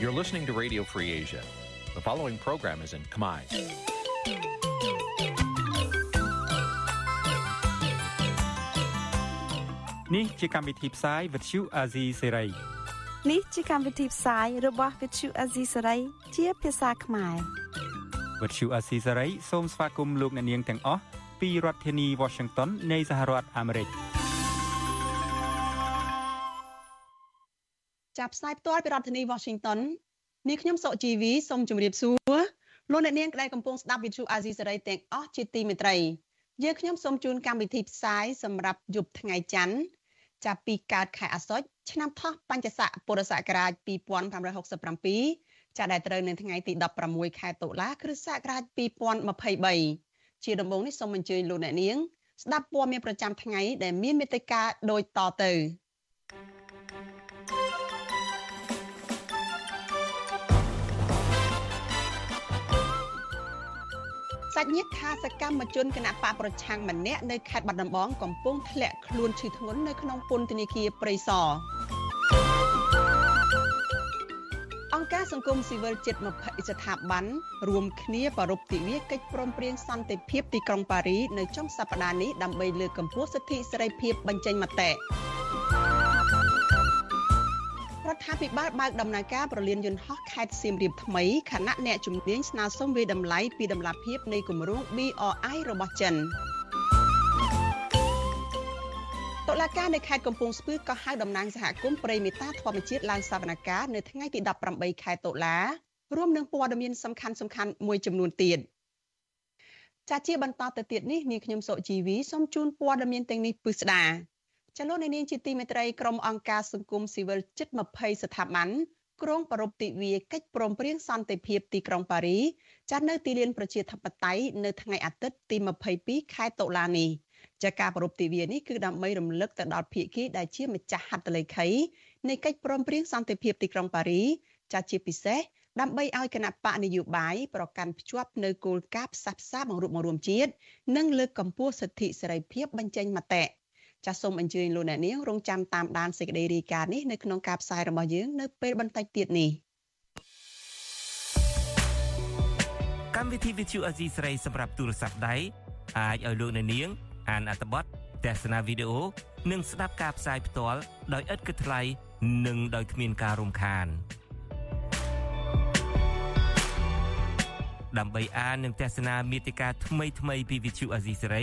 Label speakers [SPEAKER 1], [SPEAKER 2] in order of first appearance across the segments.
[SPEAKER 1] You're listening to Radio Free Asia. The following program is in Khmer.
[SPEAKER 2] នេះជាកម្មវិធីផ្សាយ Vuthu Azizi Serai
[SPEAKER 3] នេះជាកម្មវិធីផ្សាយរបស់ Vuthu Azizi Serai ជាភាសាខ្មែរ
[SPEAKER 2] Vuthu Azizi Serai សូមស្វាគមន៍លោកអ្នកនាងទាំងអស់ពីរដ្ឋធានី Washington នៃសហរដ្ឋអាមេរិក
[SPEAKER 4] ចាប់ផ្សាយផ្ទាល់ពីរដ្ឋធានី Washington នាងខ្ញុំសុជីវីសូមជម្រាបសួរលោកអ្នកនាងដែលកំពុងស្ដាប់ Vuthu Azizi Serai ទាំងអស់ជាទីមេត្រីយើងខ្ញុំសូមជូនកម្មវិធីផ្សាយសម្រាប់យប់ថ្ងៃច័ន្ទចាប់ពីកើតខែអាសត់ឆ្នាំថោះបញ្ញស័កពុរសករាជ2567ចាប់ដែលត្រូវនៅថ្ងៃទី16ខែតុលាគ្រិស្តសករាជ2023ជាដំបូងនេះសូមអញ្ជើញលោកអ្នកនាងស្ដាប់ព័ត៌មានប្រចាំថ្ងៃដែលមានមេត្តាដូចតទៅ សាច់ញាតិថាសកម្មជនគណៈបកប្រឆាំងម្នាក់នៅខេត្តបាត់ដំបងកំពុងធ្លាក់ខ្លួនឈឺធ្ងន់នៅក្នុងពន្ធនាគារព្រៃសរអង្គការសង្គមស៊ីវិលជិត20ស្ថាប័នរួមគ្នាប្រារព្ធទិវាកិច្ចព្រមព្រៀងសន្តិភាពទីក្រុងប៉ារីនៅចុងសប្តាហ៍នេះដើម្បីលើកកម្ពស់សិទ្ធិសេរីភាពបញ្ចេញមតិ រដ្ឋាភិបាលបើកដំណើរការប្រលានយន្តហោះខេត្តសៀមរាបថ្មីខណៈអ្នកជំនាញស្នើសុំវិតម្លៃពីដំណាភាពនៃគម្រោង BRI របស់ចិនតុលាការនៅខេត្តកំពង់ស្ពឺក៏ហៅតំណាងសហគមន៍ព្រៃមេតាធម្មជាតិឡើងសវនកម្មនៅថ្ងៃទី18ខែតុលារួមនឹងព័ត៌មានសំខាន់សំខាន់មួយចំនួនទៀតចាជាបន្តទៅទៀតនេះនាងខ្ញុំសុជីវីសូមជូនព័ត៌មានទាំងនេះពិស្ដា ចលនានាងជាទីមេត្រីក្រុមអង្គការសង្គមស៊ីវិលជិត20ស្ថាប័នក្រុងប្រពៃទិវាកិច្ចព្រមព្រៀងសន្តិភាពទីក្រុងប៉ារីចាត់នៅទីលានប្រជាធិបតេយ្យនៅថ្ងៃអាទិត្យទី22ខែតុលានេះចាការប្រពៃទិវានេះគឺដើម្បីរំលឹកទៅដល់ភាគីដែលជាម្ចាស់ហត្ថលេខីនៃកិច្ចព្រមព្រៀងសន្តិភាពទីក្រុងប៉ារីចាជាពិសេសដើម្បីឲ្យគណៈបកនយោបាយប្រកាន់ភ្ជាប់នៅគោលការណ៍ផ្សះផ្សាបង្រួបបង្រួមជាតិនិងលើកកម្ពស់សិទ្ធិសេរីភាពបញ្ចេញមតិ ចាសសូមអញ្ជើញលោកអ្នកនាងរងចាំតាមដានសេចក្តីរាយការណ៍នេះនៅក្នុងការផ្សាយរបស់យើងនៅពេលបន្តិចទៀតនេះ
[SPEAKER 5] កម្មវិធី Vithu Azizi ស្រីសម្រាប់ទូរស័ព្ទដៃអាចឲ្យលោកអ្នកនាង អានអត្ថបទទស្សនាវីដេអូនិងស្ដាប់ការផ្សាយផ្ទាល់ដោយឥតគិតថ្លៃនិងដោយគ្មានការរំខានដើម្បីអាននិងទស្សនាមេតិការថ្មីៗពី Vithu Azizi ស្រី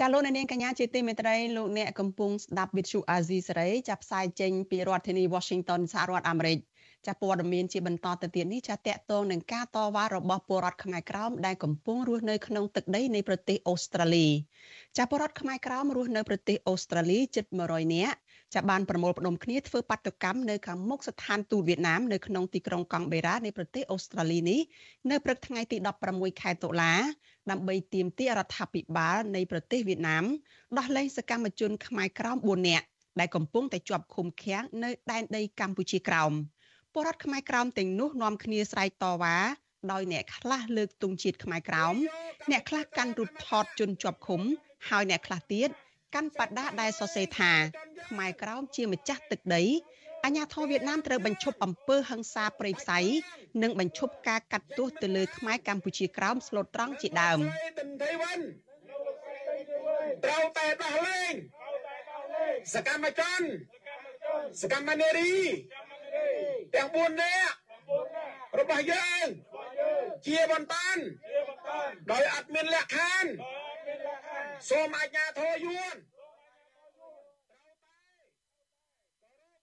[SPEAKER 4] ចាលោកនាងកញ្ញាជាទីមេត្រីលោកអ្នកកំពុងស្ដាប់វិទ្យុអាស៊ីសេរីចាប់ផ្សាយចេញពីរដ្ឋធានី Washington សហរដ្ឋអាមេរិក ចាព័ត៌មានជាបន្តទៅទៀតនេះចាតកតងនឹងការតវ៉ារបស់ពលរដ្ឋខ្មែរក្រោមដែលកំពុងរស់នៅក្នុងទឹកដីនៃប្រទេសអូស្ត្រាលីចាពលរដ្ឋខ្មែរក្រោមរស់នៅប្រទេសអូស្ត្រាលីជិត100នាក់ចាបានប្រមូលផ្ដុំគ្នាធ្វើបាតកម្មនៅខាងមុខស្ថានទូតវៀតណាមនៅក្នុងទីក្រុងកង់បេរ៉ានៃប្រទេសអូស្ត្រាលីនេះនៅព្រឹកថ្ងៃទី16ខែតុលាដើម្បីទាមទាររដ្ឋាភិបាលនៃប្រទេសវៀតណាមដោះលែងសកម្មជនខ្មែរក្រោម4នាក់ដែលកំពុងតែជាប់ឃុំឃាំងនៅដែនដីកម្ពុជាក្រោម ពលរដ្ឋខ្មែរក្រោមទាំងនោះនាំគ្នាស្រែកតវ៉ាដោយអ្នកខ្លះលើកទង់ជាតិខ្មែរក្រោមអ្នកខ្លះកាន់រូបថតជនជាប់ឃុំ ហើយអ្នកខ្លះទៀតកាន់បដាដែលសរសេរថាខ្មែរក្រោមជាម្ចាស់ទឹកដីអាញាធរវៀតណាមត្រូវបញ្ឈប់អំពើហិង្សាព្រៃផ្សៃនិងបញ្ឈប់ការកាត់ទោសទៅលើខ្មែរកម្ពុជាក្រោមស្លូតត្រង់ជាដើម
[SPEAKER 6] ត្រូវតែដោះលែងសកម្មជនសកម្មនារី ទាំង4នាក់របស់យើងជាបន្តដោយអត់មានលក្ខខណ្ឌសូមអាជ្ញាធរយួន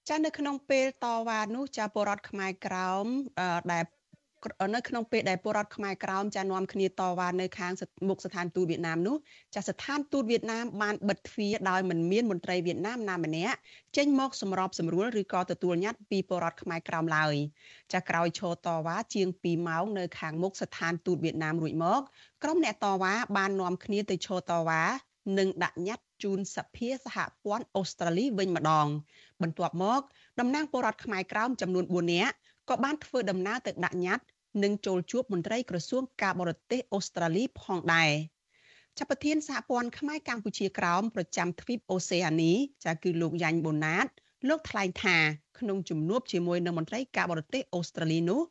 [SPEAKER 4] ចានៅក្នុងពេលតវ៉ានោះចាពលរដ្ឋខ្មែរក្រោមដែល នៅក្នុងពេលដែលពលរដ្ឋខ្មែរក្រោមចានាំគ្នាតវ៉ានៅខាងមុខស្ថានទូតវៀតណាមនោះចាស្ថានទូតវៀតណាមបានបិទទ្វារដោយមិនមានមន្ត្រីវៀតណាមណាម្នាក់ចេញមកសម្របសម្រួលឬក៏ទទួលញត្តិពីពលរដ្ឋខ្មែរក្រោមឡើយចាក្រោយឈរតវ៉ាជាង2ម៉ោងនៅខាងមុខស្ថានទូតវៀតណាមរួចមកក្រុមអ្នកតវ៉ាបាននាំគ្នាទៅឈរតវ៉ានិងដាក់ញត្តិជូនសភាសហព័ន្ធអូស្ត្រាលីវិញម្ដង បន្ទាប់មកតំណាងពលរដ្ឋខ្មែរក្រោមចំនួន4នាក់ក៏បានធ្វើដំណើរទៅដាក់ញត្តិ និងចូលជួបមន្ត្រីក្រសួងការបរទេសអូស្ត្រាលីផងដែរចាប់ប្រធានសហព័ន្ធខ្មែរកម្ពុជាក្រោមប្រចាំទ្វីបអូសេអានីចាគឺលោកយ៉ាញ់បូណាត លោកថ្លែងថាក្នុងជំនួបជាមួយនឹងមន្ត្រីការបរទេសអូស្ត្រាលីនោះ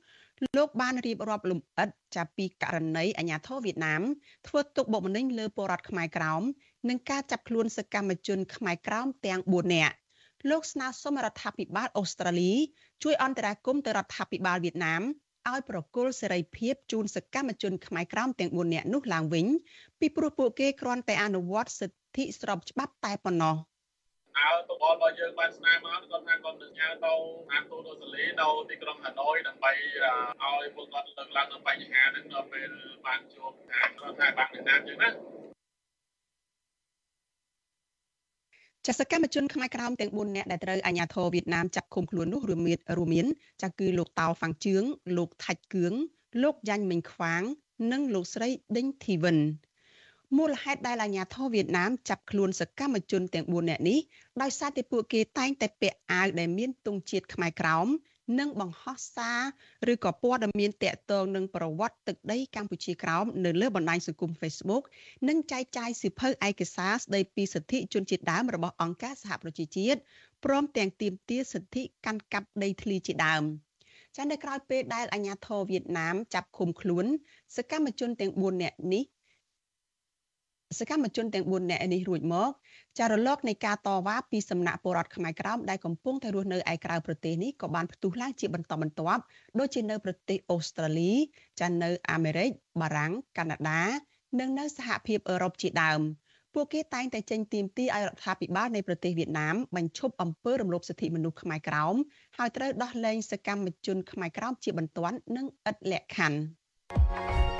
[SPEAKER 4] លោកបានរៀបរាប់លំអិតចាប់ពីករណីអាញាធរវៀតណាមធ្វើទុកបុកម្នេញលើពលរដ្ឋខ្មែរក្រោមនិងការចាប់ខ្លួនសកម្មជនខ្មែរក្រោមទាំង4នាក់លោកស្នើសុំរដ្ឋាភិបាលអូស្ត្រាលីជួយអន្តរាគមន៍ទៅរដ្ឋាភិបាលវៀតណាម ឲ្យប្រគល់សេរីភាពជូនសកម្មជនខ្មែរក្រោមទាំង4នាក់នោះឡើងវិញពីព្រោះពួកគេគ្រាន់តែអនុវត្តសិទ្ធិស្របច្បាប់តែប៉ុណ្ណោះ
[SPEAKER 6] អើតបលរបស់យើងបានស្នើមកគាត់ថាគាត់នឹងញ៉ៅទៅតាមទូតអូស្ត្រាលីនៅទីក្រុងហាណូយដើម្បីឲ្យពួកគាត់លើកឡើងនៅបញ្ហាហ្នឹងនៅពេលបានជួបខាងរដ្ឋាភិបាលវៀតណាមចឹងណា
[SPEAKER 4] ចាសកម្មជនខ្មែរក្រោមទាំង4នាក់ដែលត្រូវអាជ្ញាធរវៀតណាមចាប់ឃុំខ្លួននោះរួមមានរួមមានចាគឺលោកតោហ្វាំងជឿងលោកថាច់គឿងលោកយ៉ាញ់មិញខ្វាង និងលោកស្រីដេញធីវិនមូលហេតុដែលអាជ្ញាធរវៀតណាមចាប់ខ្លួនសកម្មជនទាំង4នាក់នេះដោយសារតែពួកគេតែងតែពាក់អាវដែលមានទង់ជាតិខ្មែរក្រោម និងបង្ហោះសារឬក៏ព័ត៌មានតាក់ទងនឹងប្រវត្តិទឹកដីកម្ពុជាក្រោមនៅលើបណ្ដាញសង្គម Facebook និងចែកចាយសិភៅឯកសារស្ដីពីសិទ្ធិជនជាតិដើមរបស់អង្គការសហប្រជាជាតិព្រមទាំងទាមទារសិទ្ធិកាន់កាប់ដីធ្លីជាដើមចានៅក្រៅពេលដែលអាញាធរវៀតណាមចាប់ឃុំខ្លួន សកម្មជនទាំង4នាក់នេះ សកម្មជនទាំង4នាក់នេះរួចមកចារលកនៃការតវ៉ាពីសំណាក់ពលរដ្ឋខ្មែរក្រោមដែលកំពុងតែរស់នៅឯក្រៅប្រទេសនេះក៏បានផ្ទុះឡើងជាបន្តបន្ទាប់ដូចជានៅប្រទេសអូស្ត្រាលីចានៅអាមេរិកបារាំងកាណាដា និងនៅសហភាពអឺរ៉ុបជាដើមពួកគេតែងតែចេញទីមទីឲ្យរដ្ឋាភិបាលនៃប្រទេសវៀតណាមបញ្ឈប់អំពើរំលោភសិទ្ធិមនុស្សខ្មែរក្រោមហើយត្រូវដោះលែងសកម្មជនខ្មែរក្រោមជាបន្ទាន់និងឥតលក្ខខណ្ឌ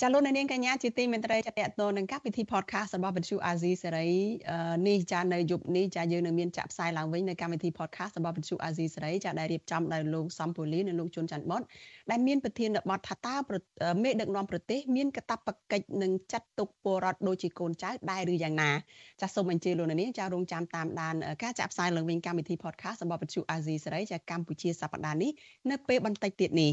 [SPEAKER 4] ចាលោកនាងកញ្ញាជាទីមេត្រីចាតតទៅនឹងកម្មវិធី podcast របស់វិទ្យុអាស៊ីសេរីនេះចានៅយប់នេះចាយើងនឹងមានចាក់ផ្សាយឡើងវិញនៅកម្មវិធី podcast របស់វិទ្យុអាស៊ីសេរីចាដែលរៀបចំដោយលោកសំពូលីនិងលោកជុនច័ន្ទបុតដែលមានប្រធានបទថាតើមេដឹកនាំប្រទេសមានកាតព្វកិច្ចនឹងចាត់ទុកពលរដ្ឋដូចជាកូនចៅដែរឬយ៉ាងណាចាសូមអញ្ជើញលោកនាងចារងចាំតាមដានការចាក់ផ្សាយឡើងវិញកម្មវិធី podcast របស់វិទ្យុអាស៊ីសេរីចាកម្ពុជាសប្តាហ៍នេះនៅពេលបន្តិចទៀតនេះ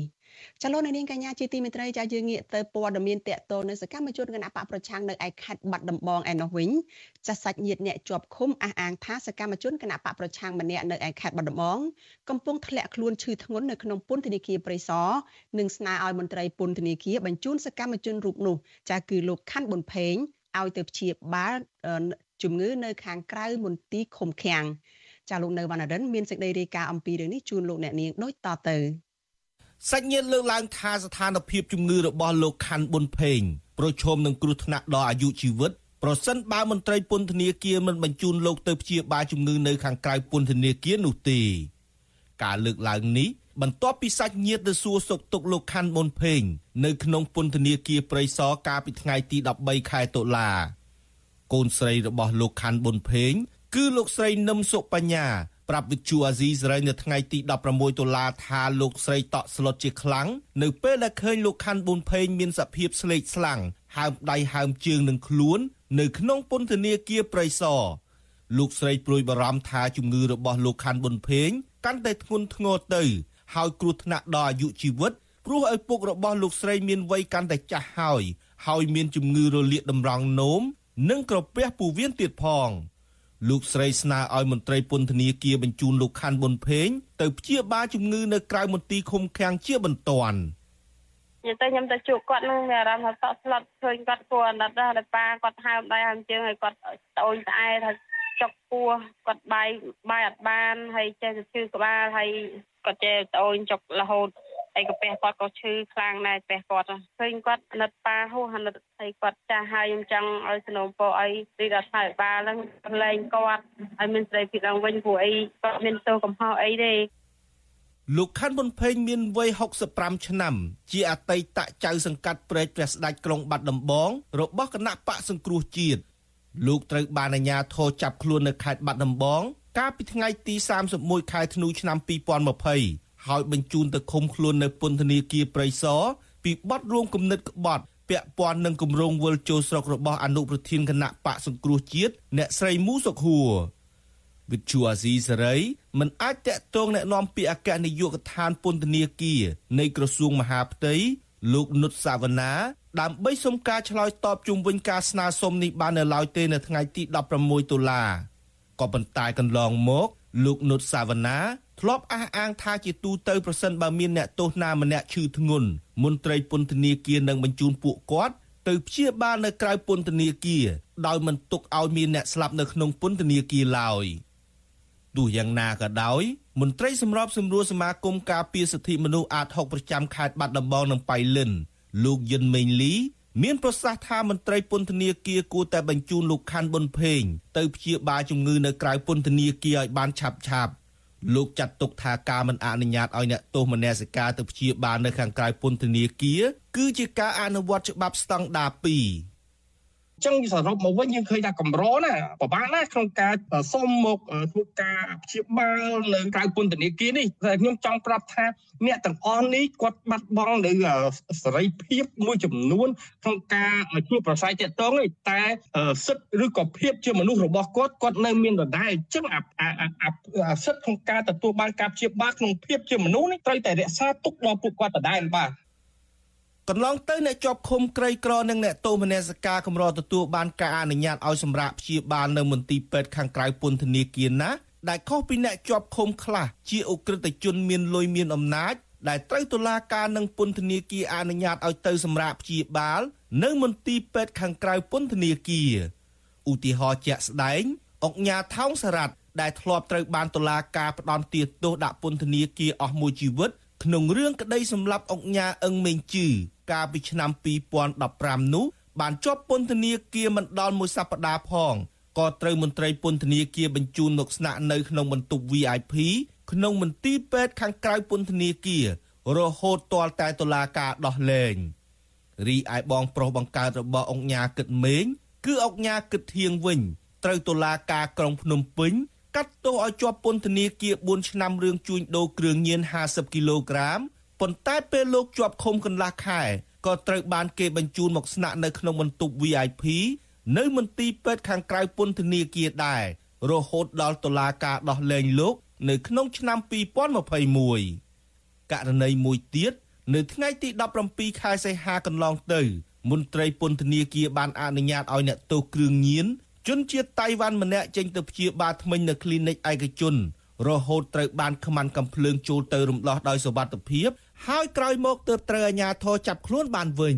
[SPEAKER 4] ចលនានាងកញ្ញាជាទីមេត្រីចាយើងងាកទៅព័ត៌មានតកតនៅសកម្មជនគណៈបកប្រឆាំងនៅឯខេត្តបាត់ដំបងឯនោះវិញចាសាច់ញាតិអ្នកជាប់ឃុំអះអាងថាសកម្មជនគណៈបកប្រឆាំងម្នាក់នៅឯខេត្តបាត់ដំបងកំពុងធ្លាក់ខ្លួនឈឺធ្ងន់នៅក្នុងពន្ធនាគារព្រៃសរនិងស្នើឲ្យមន្ត្រីពន្ធនាគារបញ្ជូនសកម្មជនរូបនោះចាគឺលោកខាន់ប៊ុនផេងឲ្យទៅព្យាបាលជំងឺនៅខាងក្រៅមន្ទីរឃុំឃាំងចាលោកនៅវណ្ណរិនមានសេចក្តីរាយការណ៍អំពីរឿងនេះជូនលោកអ្នកនាងដូចតទៅ
[SPEAKER 7] សាច់ញាតិលើកឡើងថាស្ថានភាពជំងឺរបស់លោកខាន់ប៊ុនផេងប្រឈមនឹងគ្រោះថ្នាក់ដល់អាយុជីវិតប្រសិនបើមន្ត្រីពន្ធនាគារមិនបញ្ជូនលោកទៅព្យាបាលជំងឺនៅខាងក្រៅពន្ធនាគារនោះទេការលើកឡើងនេះបន្ទាប់ពីសាច់ញាតិទៅសួរសុខទុក្ខលោកខាន់ប៊ុនផេងនៅក្នុងពន្ធនាគារព្រៃសរកាលពីថ្ងៃទី13ខែតុលា កូនស្រីរបស់លោកខាន់ប៊ុនផេងគឺលោកស្រីនឹមសុបញ្ញា ប្រាប់វិទ្យុអាស៊ីសេរីនៅថ្ងៃទី16ដុល្លារថាលោកស្រីតក់ស្លុតជាខ្លាំងនៅពេលដែលឃើញលោកខាន់ប៊ុនផេងមានសភាពស្លេកស្លាំងហើមដៃហើមជើងនឹងខ្លួន នៅក្នុងពន្ធនាគារព្រៃសរលោកស្រីព្រួយបារម្ភថាជំងឺរបស់លោកខាន់ប៊ុនផេងកាន់តែធ្ងន់ធ្ងរទៅ ហើយគ្រោះថ្នាក់ដល់អាយុជីវិតព្រោះឪពុករបស់លោកស្រីមានវ័យកាន់តែចាស់ហើយហើយមានជំងឺរលាកតម្រង់នោមនិងក្រពះពោះវៀនទៀតផង លោកស្រីស្នើឲ្យមន្ត្រីពន្ធនាគារបញ្ជូនលោកខាន់ ប៊ុនភេងទៅព្យាបាលជំងឺនៅក្រៅមន្ទីរឃុំឃាំងជាបន្ទាន់
[SPEAKER 8] និយាយទៅខ្ញុំទៅជួបគាត់នឹងមានអារម្មណ៍ថាតក់ស្លុតឃើញគាត់គួរអាណិតដែរហើយប៉ាគាត់ហើមដៃហើមជើងហើយគាត់ត្អូញត្អែថាចុកពោះគាត់បាយបាយអត់បានហើយចេះទៅឈឺក្បាលហើយគាត់ចេះត្អូញចុករហូត ហើយកាពះគាត់ក៏ឈឺខ្លាំងដែរកាពះគាត់ឃើញគាត់អាណិតប៉ាហួសអាណិតហើយគាត់ចាស់ហើយខ្ញុំចង់ឲ្យสนំពោឲ្យរីរដ្ឋាភិបាលហ្នឹងលែងគាត់ឲ្យមានសេរីភាពឡើងវិញព្រោះអីគាត់មានទោសកំហុសអីទេ
[SPEAKER 7] លោកខាន់ ប៊ុនភេងមានវ័យ65ឆ្នាំ ជាអតីតចៅសង្កាត់ព្រែកព្រះស្ដេចក្រុងបាត់ដំបងរបស់គណៈបកសង្គ្រោះជាតិលោកត្រូវបានអាជ្ញាធរចាប់ខ្លួននៅខេត្តបាត់ដំបង កាលពីថ្ងៃទី31ខែធ្នូឆ្នាំ2020 ហើយបញ្ជូនទៅឃុំខ្លួននៅពន្ធនាគារព្រៃសរពីបទរួមគំនិតក្បត់ពាក់ព័ន្ធនឹងគម្រោងវិលចូលស្រុករបស់អនុប្រធានគណៈបកសង្គ្រោះជាតិអ្នកស្រីមូសុខួរវិទ្យុអាស៊ីសេរីមិនអាចតាក់ទងแนะនាំពាក្យអគ្គនាយកដ្ឋានពន្ធនាគារនៃក្រសួងមហាផ្ទៃលោកនុតសាវណ្ណាដើម្បីសុំការឆ្លើយតបជុំវិញការស្នើសុំនេះបាននៅឡើយទេនៅថ្ងៃទី16តុលាក៏ប៉ុន្តែកន្លងមកលោកនុតសាវណ្ណា ធ្លាប់អះអាងថាជាទូទៅប្រសិនបើមានអ្នកទោសណាម្នាក់ឈឺធ្ងន់មន្ត្រីពន្ធនាគារនឹងបញ្ជូនពួកគាត់ទៅព្យាបាលនៅក្រៅពន្ធនាគារដោយមិនទុកឲ្យមានអ្នកស្លាប់នៅក្នុងពន្ធនាគារឡើយ។ទោះយ៉ាងណាក៏ដោយមន្ត្រីសម្របសម្រួលសមាគមការពារសិទ្ធិមនុស្សអាត6ប្រចាំខេត្តបាត់ដំបងនិងប៉ៃលិនលោកយិនមេងលី មានប្រសាសន៍ថាមន្ត្រីពន្ធនាគារគួរតែបញ្ជូនលោកខាន់ប៊ុនភេងទៅព្យាបាលជំងឺនៅក្រៅពន្ធនាគារឲ្យបានឆាប់ឆាប់ លោកចាត់ទុកថាការមិនអនុញ្ញាតឲ្យអ្នកទោសមនសិការទៅព្យាបាលនៅខាងក្រៅពន្ធនាគារគឺជាការអនុវត្តច្បាប់ស្តង់ដារ2
[SPEAKER 9] ចឹងសរុបមកវិញយើងឃើញថាកម្រណាពិបាកណាស់ក្នុងការសុំមកធ្វើការព្យាបាលនៅក្រៅពន្ធនាគារនេះតែខ្ញុំចង់ប្រាប់ថាអ្នកទាំងអស់នេះគាត់បាត់បង់នៅសេរីភាពមួយចំនួនក្នុងការជួបប្រស័យតាក់ទងទេតែសិទ្ធិឬក៏ភាពជាមនុស្សរបស់គាត់គាត់នៅមានដដែលអញ្ចឹងអាសិទ្ធិក្នុងការទទួលបានការព្យាបាលក្នុងភាពជាមនុស្សនេះត្រូវតែរក្សាទុកដល់ពួកគាត់ដដែលបាទ
[SPEAKER 7] កន្លងទៅអ្នកជាប់ឃុំក្រីក្រនិងអ្នកទោសមនសិការកម្រទទួលបានការអនុញ្ញាតឲ្យសម្រាប់ព្យាបាលនៅមន្ទីរពេទ្យខាងក្រៅពន្ធនាគារណាដែលខុសពីអ្នកជាប់ឃុំខ្លះជាអ ுக ្រិតជនមានលុយមានអំណាចដែលត្រូវតុលាការនិងពន្ធនាគារអនុញ្ញាតឲ្យទៅសម្រាប់ព្យាបាល នៅមន្ទីរពេទ្យខាងក្រៅពន្ធនាគារឧទាហរណ៍ជាក់ស្ដែងអង្គញាថោងសារ៉ាត់ដែលធ្លាប់ត្រូវបានតុលាការផ្ដន្ទាទោសដាក់ពន្ធនាគារអស់មួយជីវិត ក្នុងរឿងក្តីសម្លាប់អង្គញាអឹងមេងជឺកាលពីឆ្នាំ2015នោះបានជាប់ពន្ធនាគារមិនដល់មួយសប្តាហ៍ផងក៏ត្រូវមន្ត្រីពន្ធនាគារបញ្ជូនមកស្នាក់នៅក្នុងបន្ទប់ VIP ក្នុងមន្ទីរពេទ្យខាងក្រៅពន្ធនាគាររហូតទាល់តែតុលាការដោះលែងរីឯបងប្រុសបង្កើតរបស់អង្គញាគិតមេងគឺអង្គញាគិតធៀងវិញត្រូវតុលាការក្រុងភ្នំពេញ កាត់ទោសឲ្យជាប់ពន្ធនាគារ4ឆ្នាំរឿងជួញដូរគ្រឿងញៀន50គីឡូក្រាមប៉ុន្តែពេលលោកជាប់ឃុំកន្លះខែក៏ត្រូវបានគេបញ្ជូនមកស្នាក់នៅក្នុងបន្ទប់ VIP នៅមន្ទីរពេទ្យខាងក្រៅពន្ធនាគារដែររហូតដល់តុលាការដោះលែងលោក នៅក្នុងឆ្នាំ2021ករណីមួយទៀតនៅថ្ងៃទី17ខែសីហាកន្លងទៅមន្ត្រីពន្ធនាគារបានអនុញ្ញាតឲ្យអ្នកទោសគ្រឿងញៀន ជនជាតិតៃវ៉ាន់ម្នាក់ចេញទៅព្យាបាលធ្មេញនៅគ្លីនិកឯកជន រហូតត្រូវបានខ្មាន់កំភ្លើងចូលទៅរំដោះដោយសវត្ថិភាព ហើយក្រោយមកទើបត្រូវអាជ្ញាធរចាប់ខ្លួនបានវិញ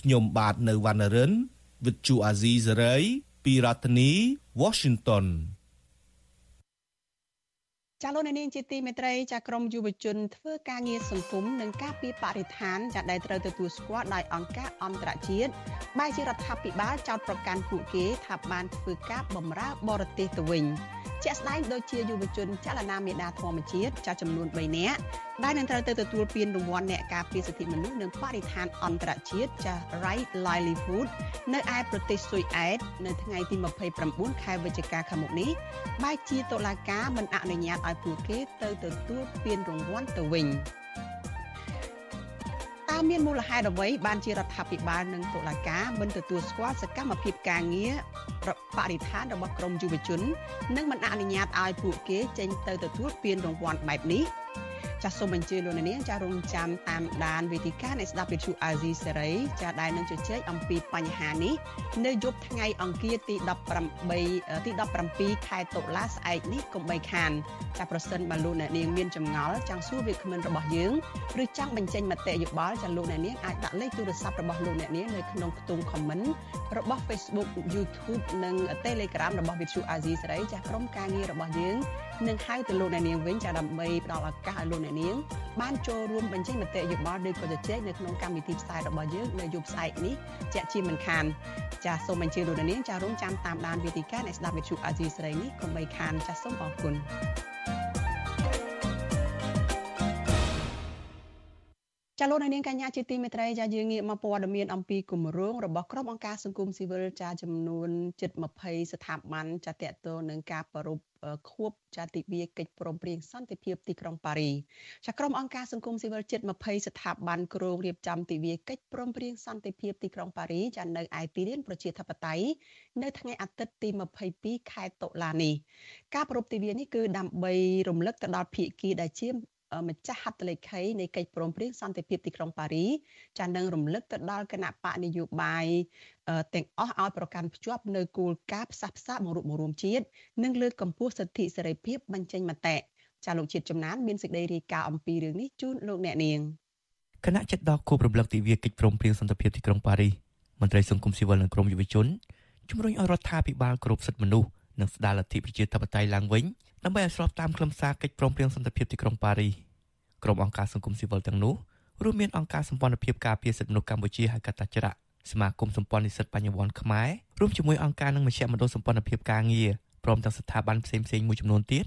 [SPEAKER 7] ខ្ញុំបាទនៅវណ្ណរិន With Chu Azizi Saray ពីរដ្ឋធានី Washington
[SPEAKER 4] ចាលោកនាងជាទីមេត្រីចាក្រមយុវជនធ្វើការងារសង្គមនិងការពីបរិស្ថានចាដែលត្រូវទទួលស្គាល់ដោយអង្គការអន្តរជាតិបែរជារដ្ឋាភិបាលចោទប្រកាន់ពួកគេថាបានធ្វើការបម្រើបរទេសទៅវិញជាក់ស្ដែងដូចជាយុវជនចលនាមេដាធម្មជាតិចាស់ចំនួន3នាក់ដែលនឹងត្រូវទៅទទួលពានរង្វាន់អ្នកការពារសិទ្ធិមនុស្សនិងបរិស្ថានអន្តរជាតិចាស់ Right Livelihood នៅឯប្រទេសស៊ុយអែតនៅថ្ងៃទី29ខែវិច្ឆិកាខាងមុខនេះបែរជាតុលាការមិនអនុញ្ញាតឲ្យពួកគេទៅទទួលពានរង្វាន់ទៅវិញ តើមានមូលហេតុអ្វីបានជារដ្ឋាភិបាលនិងតុលាការមិនទទួលស្គាល់សកម្មភាពការងារបរិស្ថានរបស់ក្រមយុវជន និងមិនអនុញ្ញាតឲ្យពួកគេចេញទៅទទួលពានរង្វាន់បែបនេះ ចាសសូមអញ្ជើញលោកនាងចាស់រងចាំតាមដានវេទិកានៃស្ដាប់វិទ្យុអាស៊ីសេរីចាស់ដែលនឹងជជែកអំពីបញ្ហានេះនៅយប់ថ្ងៃអង្គារទី18ទី17ខែតុលាស្អែកនេះកុំបីខានចាស់ប្រសិនបើលោកអ្នកនាងមានចម្ងល់ចង់សួរវាគ្មិនរបស់យើងឬចង់បញ្ចេញមតិយោបល់ចាស់លោកអ្នកនាងអាចដាក់លេខទូរស័ព្ទរបស់លោកអ្នកនាងនៅក្នុងខ្ទង់ comment របស់ Facebook YouTube និង Telegram របស់វិទ្យុអាស៊ីសេរីចាស់ក្រុមការងាររបស់យើងនឹងហៅទៅលោកអ្នកនាងវិញចាដើម្បីផ្ដល់ឱកាសឲ្យលោកអ្នកនាងបានចូលរួមបញ្ចេញមតិយោបល់ឬក៏ជជែកនៅក្នុងកម្មវិធីផ្សាយរបស់យើងនៅយប់ស្អែកនេះជាក់ជាមិនខានចាសូមអញ្ជើញលោកអ្នកនាងចារងចាំតាមដានវេទិកានៃស្ដាប់វិទ្យុអាស៊ីសេរីនេះកុំបីខានចាសូមអរគុណ ចាលោកនាងកញ្ញាជាទីមេត្រីចាយើងងាកមកព័ត៌មានអំពីគម្រោងរបស់ក្រុមអង្គការសង្គមស៊ីវិលចាចំនួនជិត20ស្ថាប័នចាតកតទៅនឹងការប្រ rup ខួបចាទិវាកិច្ចព្រមព្រៀងសន្តិភាពទីក្រុងប៉ារីចាក្រុមអង្គការសង្គមស៊ីវិលជិត20ស្ថាប័នគ្រោងរៀបចំទិវាកិច្ចព្រមព្រៀងសន្តិភាពទីក្រុងប៉ារីចានៅឯទីលានប្រជាធិបតេយ្យនៅថ្ងៃអាទិត្យទី22ខែតុលានេះការប្រ rup ទិវានេះគឺដើម្បីរំលឹកទៅដល់ភាគីដែលជា ម្ចាស់ហត្ថលេខីនៃកិច្ចព្រមព្រៀងសន្តិភាពទីក្រុងប៉ារីចានឹងរំលឹកទៅដល់គណៈបកនយោបាយទាំងអស់ឲ្យប្រកាន់ភ្ជាប់នៅគោលការណ៍ផ្សះផ្សាបង្រួបបង្រួមជាតិនិងលើកកម្ពស់សិទ្ធិសេរីភាពបញ្ចេញមតិចាលោកជាតិចំណានមានសេចក្តីរាយការណ៍អំពីរឿងនេះជូនលោកអ្នកនាង
[SPEAKER 10] គណៈចិត្តដល់គូប្រំលឹកទិវាកិច្ចព្រមព្រៀងសន្តិភាពទីក្រុងប៉ារីមន្ត្រីសង្គមស៊ីវិលនិងក្រមយុវជនជំរុញឲ្យរដ្ឋាភិបាលគ្រប់សិទ្ធិមនុស្សនិងស្ដារលទ្ធិប្រជាធិបតេយ្យឡើងវិញ ដើម្បីឲ្យស្របតាមខ្លឹមសារកិច្ចព្រមព្រៀងសន្តិភាពទីក្រុងប៉ារីក្រុមអង្គការសង្គមស៊ីវិលទាំងនោះរួមមានអង្គការសម្ព័ន្ធភាពការពារសិទ្ធិមនុស្សកម្ពុជាហៅកាត់តាច្រាក់សមាគមសម្ព័ន្ធនិស្សិតបញ្ញវន្តខ្មែររួមជាមួយអង្គការនិងមជ្ឈមណ្ឌលសម្ព័ន្ធភាពការងារព្រមទាំងស្ថាប័នផ្សេងៗមួយចំនួនទៀត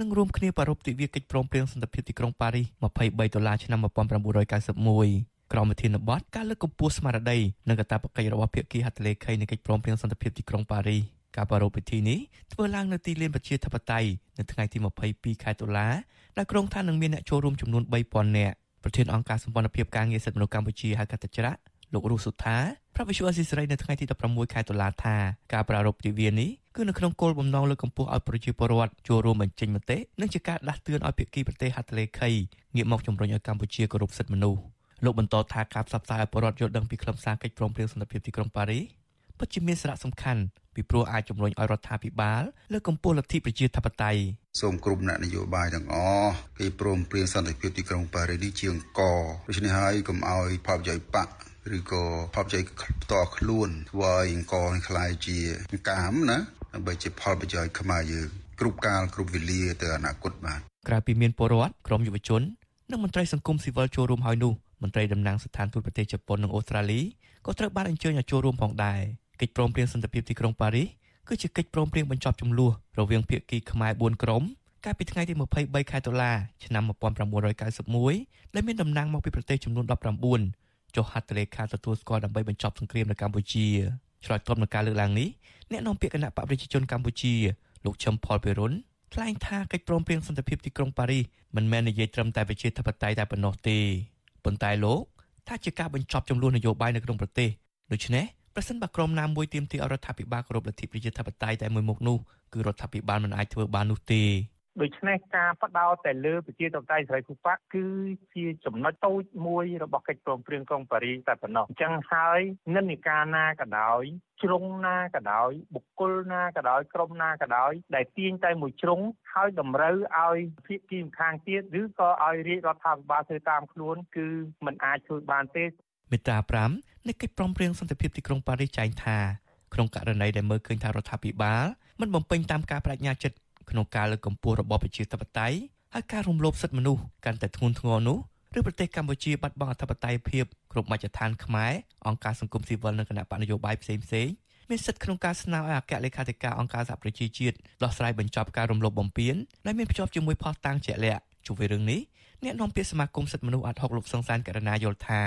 [SPEAKER 10] នឹងរួមគ្នាប្រារព្ធទិវាកិច្ចព្រមព្រៀងសន្តិភាពទីក្រុងប៉ារីស23ដុល្លារឆ្នាំ1991ក្រមវិធានបទការលើកកម្ពស់ស្មារតីនិងកាតព្វកិច្ចរបស់ភាគីហត្ថលេខីនៃកិច្ចព្រមព្រៀងសន្តិភាពទីក្រុងប៉ារីស ការប្រារព្ធពិធីនេះធ្វើឡើងនៅទីលានប្រជាធិបតេយ្យនៅថ្ងៃទី22ខែតុលាដែលក្រុងថានឹងមានអ្នកចូលរួមចំនួន3000នាក់ប្រធានអង្គការសម្ព័ន្ធភាពការងារសិទ្ធិមនុស្សកម្ពុជាហៅកាត់ច្រាក់លោករស់សុថាប្រាប់វិសុអស៊ីសេរីនៅថ្ងៃទី16ខែតុលាថាការប្រារព្ធទិវានេះគឺនៅក្នុងគោលបំណងលើកកម្ពស់ឲ្យប្រជាពលរដ្ឋចូលរួមបញ្ចេញមតិនិងជាការដាស់តឿនឲ្យភាគីប្រទេសហត្ថលេខីងាកមកជំរុញឲ្យកម្ពុជាគោរពសិទ្ធិមនុស្សលោកបន្តថាការផ្សព្វផ្សាយឲ្យពលរដ្ឋយល់ដឹងពីខ្លឹមសារកិច្ចព្រមព្រៀងសន្តិភាពទីក្រុងប៉ារី ពិតជាមានសារៈសំខាន់ពីព្រោះអាចជំរុញឲ្យរដ្ឋាភិបាលលើកកម្ពស់លទ្ធិប្រជាធិបតេយ្យ
[SPEAKER 11] សូមគ្រប់អ្នកនយោបាយទាំងអស់គេព្រមព្រៀងសន្តិភាពទីក្រុងប៉ារីសនេះជាអង្គដូច្នេះហើយកុំឲ្យផលប្រយោជន៍បកឬក៏ផលប្រយោជន៍ផ្ទាល់ខ្លួនធ្វើឲ្យអង្គនឹងខ្លាយជាកាមណាដើម្បីជាផលប្រយោជន៍ខ្មែរយើងគ្រប់កាលគ្រប់វេលាទៅអនាគតបាទ
[SPEAKER 10] ក្រៅពីមានពលរដ្ឋក្រមយុវជននិងមន្ត្រីសង្គមស៊ីវិលចូលរួមហើយនោះមន្ត្រីតំណាងស្ថានទូតប្រទេសជប៉ុននិងអូស្ត្រាលីក៏ត្រូវបានអញ្ជើញឲ្យចូលរួមផងដែរ។ កិច្ចព្រមព្រៀងសន្តិភាពទីក្រុងប៉ារីសគឺជាកិច្ចព្រមព្រៀងបញ្ចប់ចំនួនរវាងភាគីខ្មែរ4ក្រុមកាលពីថ្ងៃទី23ខែតុលាឆ្នាំ1991ដែលមានតំណាងមកពីប្រទេសចំនួន19ចុះហត្ថលេខាទទួលស្គាល់ដើម្បីបញ្ចប់សង្គ្រាមនៅកម្ពុជាឆ្លើយតបនឹងការលើកឡើងនេះអ្នកនាំពាក្យគណៈបកប្រជាជនកម្ពុជាលោកឈឹមផលពិរុនថ្លែងថាកិច្ចព្រមព្រៀងសន្តិភាពទីក្រុងប៉ារីសមិនមែននិយាយត្រឹមតែប្រជាធិបតេយ្យតែប៉ុណ្ណោះទេប៉ុន្តែលោកថាជាការបញ្ចប់ចំនួននយោបាយនៅក្នុងប្រទេសដូច្នេះ ប្រសិនបើក្រុមណាមួយទាមទារឲ្យរដ្ឋាភិបាលគោរពលទ្ធិប្រជាធិបតេយ្យតែមួយមុខនោះគឺរដ្ឋាភិបាលមិនអាចធ្វើបាននោះទេ
[SPEAKER 12] ដូច្នេះការបដោតតែលើប្រជាធិបតេយ្យសេរីភូប៉ាគឺជាចំណុចតូចមួយរបស់កិច្ចព្រមព្រៀងក្រុងប៉ារីសតែប៉ុណ្ណោះអញ្ចឹងហើយនិន្នាការណាក៏ដោយជ្រុងណាក៏ដោយបុគ្គលណាក៏ដោយក្រុមណាក៏ដោយដែលទាញតែមួយជ្រុងហើយតម្រូវឲ្យភាគីម្ខាងទៀតឬក៏ឲ្យរាជរដ្ឋាភិបាលធ្វើតាមខ្លួនគឺมันអាចធ្វើបានទេ
[SPEAKER 10] មេត្រា5 នៃកិច្ចព្រមព្រៀងសន្តិភាពទីក្រុងប៉ារីសចែងថាក្នុងករណីដែលមើលឃើញថារដ្ឋាភិបាលមិនបំពេញតាមការបដិញ្ញាចិត្តក្នុងការលើកកម្ពស់របបប្រជាធិបតេយ្យហើយការរំលោភសិទ្ធិមនុស្សកាន់តែធ្ងន់ធ្ងរនោះឬប្រទេសកម្ពុជាបាត់បង់អធិបតេយ្យភាពគ្រប់មជ្ឈដ្ឋានខ្មែរអង្គការសង្គមស៊ីវិលនិងគណៈបកនយោបាយផ្សេងផ្សេងមានសិទ្ធិក្នុងការស្នើឲ្យអគ្គលេខាធិការអង្គការសហប្រជាជាតិដោះស្រាយបញ្ចប់ការរំលោភបំពានដែលមានភ្ជាប់ជាមួយផុសតាំងជាក់លាក់ជុំវិញរឿងនេះអ្នកនាំពាក្យសមាគមសិទ្ធិមនុស្សអាត់ហុកលោកសង្សានករណាយល់ថា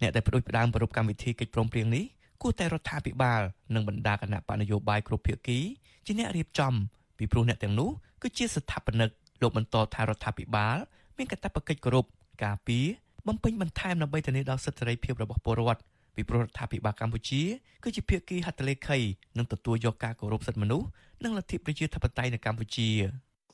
[SPEAKER 10] អ្នកដែលបដិផ្ដើមប្រពកម្មវិធីកិច្ចព្រមព្រៀងនេះគួរតែរដ្ឋាភិបាលនិងបណ្ដាគណៈបកនយោបាយគ្រប់ភាគីជាអ្នករៀបចំពីព្រោះអ្នកទាំងនោះគឺជាស្ថាបនិកលោកបន្តថារដ្ឋាភិបាលមានកាតព្វកិច្ចគោរពការពារបំពេញបន្ថែមដើម្បីធានាដល់សិទ្ធិសេរីភាពរបស់ពលរដ្ឋពីព្រោះរដ្ឋាភិបាលកម្ពុជាគឺជាភាគីហត្ថលេខីនិងទទួលយកការគោរពសិទ្ធិមនុស្សនិងលទ្ធិប្រជាធិបតេយ្យនៅកម្ពុជា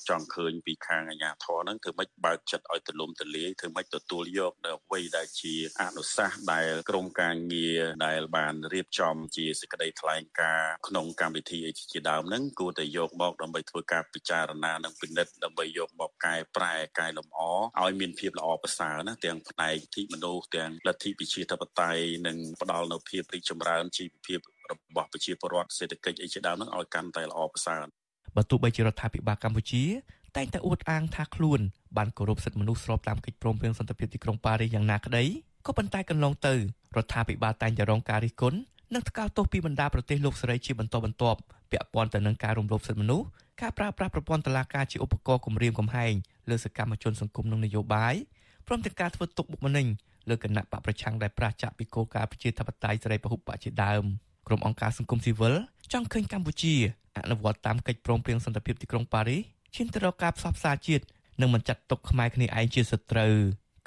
[SPEAKER 13] ចង់ឃើញពីខាងអាជ្ញាធរហ្នឹងធ្វើម៉េចបើកចិត្តឲ្យទលំទលាយធ្វើម៉េចទទួលយកនៅអ្វីដែលជាអនុសាសន៍ដែលក្រមការងារដែលបានរៀបចំជាសេចក្តីថ្លែងការណ៍ក្នុងកម្មវិធីអីជាដើមហ្នឹងគួរតែយកមកដើម្បីធ្វើការពិចារណានិងពិនិត្យដើម្បីយកមកកែប្រែកែលម្អឲ្យមានភាពល្អប្រសើរណាទាំងផ្នែកទីមនុស្សទាំងលទ្ធិប្រជាធិបតេយ្យនិងផ្ដល់នូវភាពរីកចម្រើនជីវភាពរបស់ប្រជាពលរដ្ឋសេដ្ឋកិច្ចអីជាដើមហ្នឹងឲ្យកាន់តែល្អប្រសើរ
[SPEAKER 10] បើទោះបីជារដ្ឋាភិបាលកម្ពុជា តែងតែអួតអាងថាខ្លួនបានគោរពសិទ្ធិមនុស្សស្របតាមកិច្ចព្រមព្រៀងសន្តិភាពទីក្រុងប៉ារីសយ៉ាងណាក្តីក៏ប៉ុន្តែកន្លងទៅរដ្ឋាភិបាលតែងតែរងការរិះគន់និងថ្កោលទោសពីបណ្ដាប្រទេសលោកសេរីជាបន្តបន្ទាប់ពាក់ព័ន្ធទៅនឹងការរំលោភសិទ្ធិមនុស្សការប្រើប្រាស់ប្រព័ន្ធតុលាការជាឧបករណ៍គំរាមកំហែងលើសកម្មជនសង្គមនិងនយោបាយព្រមទាំងការធ្វើទុកបុកម្នេញលើគណៈបកប្រឆាំងដែលប្រឆាំងពីគោលការណ៍ប្រជាធិបតេយ្យសេរីពហុបកជាដើម ក្រុមអង្គការសង្គមស៊ីវិលចង់ឃើញកម្ពុជាអនុវត្តតាមកិច្ចព្រមព្រៀងសន្តិភាពទីក្រុងប៉ារីសឈានទៅរកការផ្សះផ្សាជាតិនិងមិនចាត់ទុកខ្មែរគ្នាឯងជាសត្រូវ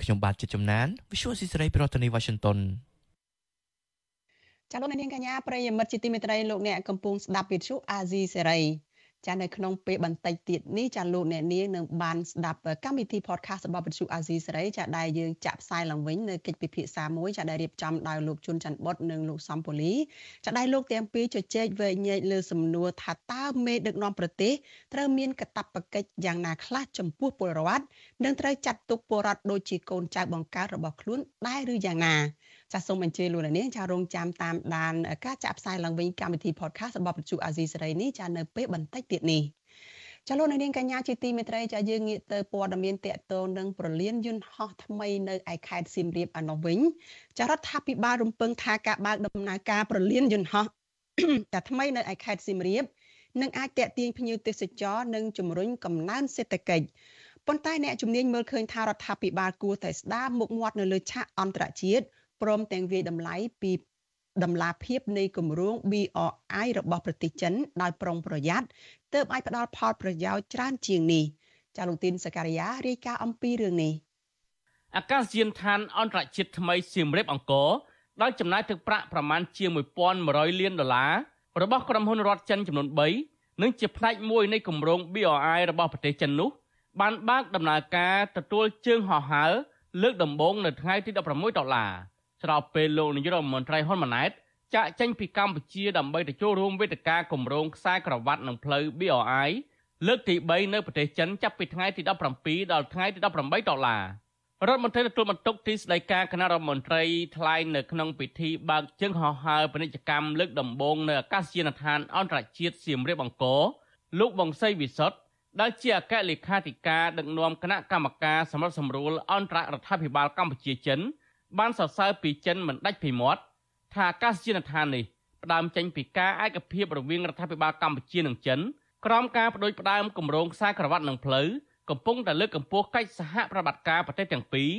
[SPEAKER 10] ខ្ញុំបាទជាចំណាន Visual ស៊ីសេរីប្រធានាទី Washington
[SPEAKER 4] ចាលោកនាងកញ្ញាប្រិយមិត្តជាទីមេត្រីលោកអ្នកកំពុងស្ដាប់វិទ្យុអាស៊ីសេរី ចានៅក្នុងពេលបន្តិចទៀតនេះចាលោកអ្នកនាងនឹងបានស្ដាប់កម្មវិធី podcast របស់វិទ្យុអាស៊ីសេរីចាដែលយើងចាក់ផ្សាយឡើងវិញនៅកិច្ចពិភាក្សាមួយចាដែលរៀបចំដោយលោកជុនច័ន្ទបុតនិងលោកសំពូលីចាដែលលោកទាំងពីរជជែកវែកញែកលើសំណួរថាតើមេដឹកនាំប្រទេសត្រូវមានកាតព្វកិច្ចយ៉ាងណាខ្លះចំពោះពលរដ្ឋនិងត្រូវចាត់ទុកពលរដ្ឋដូចជាកូនចៅបង្កើតរបស់ខ្លួនដែរឬយ៉ាងណា ចាសសូមអញ្ជើញលោកនាងចារងចាំតាមដានការចាក់ផ្សាយឡើងវិញកម្មវិធី podcast របស់វិទ្យុអាស៊ីសេរីនេះចានៅពេលបន្តិចទៀតនេះចាលោកនាងកញ្ញាជាទីមេត្រីចាយើងងាកទៅព័ត៌មានតកតងនឹងប្រលានយន្តហោះថ្មីនៅឯខេត្តសៀមរាបឯនោះវិញចារដ្ឋាភិបាលរំពឹងថាការបើកដំណើរការប្រលានយន្តហោះតែថ្មីនៅឯខេត្តសៀមរាបនឹងអាចតេទៀងភ្ញៀវទេសចរនិងជំរុញកំណើនសេដ្ឋកិច្ចប៉ុន្តែអ្នកជំនាញមើលឃើញថារដ្ឋាភិបាលគួរតែស្ដារមុខមាត់នៅលើឆាកអន្តរជាតិ ព្រមទាំងវាយតម្លៃពីដំណាភាពនៃគម្រោង BRI របស់ប្រទេសចិនដោយប្រុងប្រយ័ត្នទើបអាចផ្ដល់ផលប្រយោជន៍ច្រើនជាងនេះចាលោកទីនសការីយ៉ារាយការណ៍អំពីរឿងនេះ
[SPEAKER 14] អាកាសយានដ្ឋានអន្តរជាតិថ្មីសៀមរាបអង្គរដោយចំណាយទឹកប្រាក់ប្រមាណជាង1100លានដុល្លាររបស់ក្រុមហ៊ុនរដ្ឋចិនចំនួន3និងជាផ្នែកមួយនៃគម្រោង BRI របស់ប្រទេសចិននោះបានបើកដំណើរការទទួលជើងហោះហើរលើកដំបូងនៅថ្ងៃទី16ដុល្លារ ស្របពេលលោកនាយករដ្ឋមន្ត្រីហ៊ុនម៉ាណែតចាក់ចេញពីកម្ពុជាដើម្បីទៅចូលរួមវេទិកាគម្រោងខ្សែក្រវ៉ាត់និងផ្លូវ BRI លើកទី3នៅប្រទេសចិនចាប់ពីថ្ងៃទី17ដល់ថ្ងៃទី18ដុល្លាររដ្ឋមន្ត្រីទទួលបន្ទុកទីស្តីការគណៈរដ្ឋមន្ត្រីថ្លែងនៅក្នុងពិធីបើកជើងហោះហើរពាណិជ្ជកម្មលើកដំបូងនៅអាកាសយានដ្ឋានអន្តរជាតិសៀមរាបអង្គរលោកវង្សីវិសុទ្ធដែលជាអគ្គលេខាធិការដឹកនាំគណៈកម្មការសម្រាប់សម្រួលអន្តររដ្ឋាភិបាលកម្ពុជាចិន បានសរសើរពីចិនមិនដាច់ពីមាត់ថាអាកាសយានដ្ឋាននេះផ្ដើមចេញពីការឯកភាពរវាងរដ្ឋាភិបាលកម្ពុជានិងចិនក្រោមការបដិផ្ដើមគម្រោងខ្សែក្រវ៉ាត់និងផ្លូវកំពុងតែលើកកម្ពស់កិច្ចសហប្រតិបត្តិការប្រទេសទាំងពីរ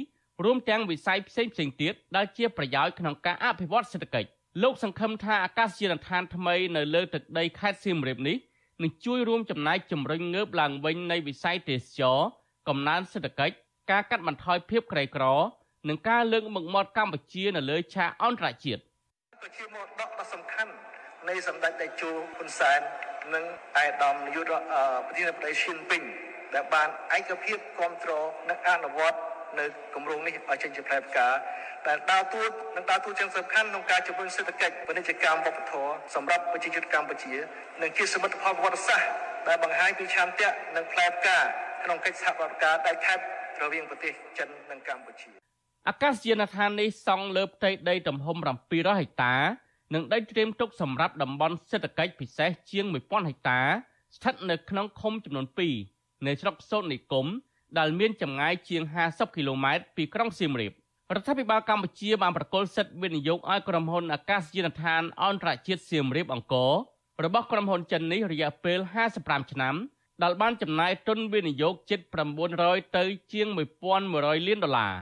[SPEAKER 14] រួមទាំងវិស័យផ្សេងផ្សេងទៀតដែលជាប្រយោជន៍ក្នុងការអភិវឌ្ឍសេដ្ឋកិច្ចលោកសង្ឃឹមថាអាកាសយានដ្ឋានថ្មីនៅលើទឹកដីខេត្តសៀមរាបនេះនឹងជួយរួមចំណែកជំរុញងើបឡើងវិញនៃវិស័យទេសចរកំណើនសេដ្ឋកិច្ចការកាត់បន្ថយភាពក្រីក្រ និងការលើកមុខមាត់កម្ពុជានៅលើឆាកអន្តរជាតិ
[SPEAKER 15] ជាមរតកដ៏សំខាន់នៃសម្ដេចតេជោហ៊ុនសែននិងអាយដាមនាយកប្រធានាធិបតីឈិនពីងដែលបានឯកភាពគ្រប់គ្រងនិងអនុវត្តនៅគម្រោងនេះឲ្យចេញជាផ្លែផ្កាដែលដើរតួនិងដើរតួយ៉ាងសំខាន់ក្នុងការជំរុញសេដ្ឋកិច្ចពាណិជ្ជកម្មវប្បធម៌សម្រាប់ប្រជាជនកម្ពុជា និងជាសមិទ្ធផលប្រវត្តិសាស្ត្រដែលបង្ហាញពីឆន្ទៈនិងផ្លែផ្កាក្នុងកិច្ចសហប្រតិការដែលខេបរវាងប្រទេសចិននិងកម្ពុជា
[SPEAKER 14] អាកាសយានដ្ឋាននេះសង់លើផ្ទៃដីទំហំ700ហិកតា និងដីត្រៀមទុកសម្រាប់តំបន់សេដ្ឋកិច្ចពិសេសជាង1000ហិកតា ស្ថិតនៅក្នុងឃុំចំនួន2នៃស្រុកសូត្រនិគមដែលមានចម្ងាយជាង50គីឡូម៉ែត្រពីក្រុងសៀមរាបរដ្ឋាភិបាលកម្ពុជាបានប្រគល់សិទ្ធិវិនិយោគឲ្យក្រុមហ៊ុនអាកាសយានដ្ឋានអន្តរជាតិសៀមរាបអង្គររបស់ក្រុមហ៊ុនចិននេះរយៈពេល55ឆ្នាំដែលបានចំណាយទុនវិនិយោគជិត900ទៅជាង1100លានដុល្លារ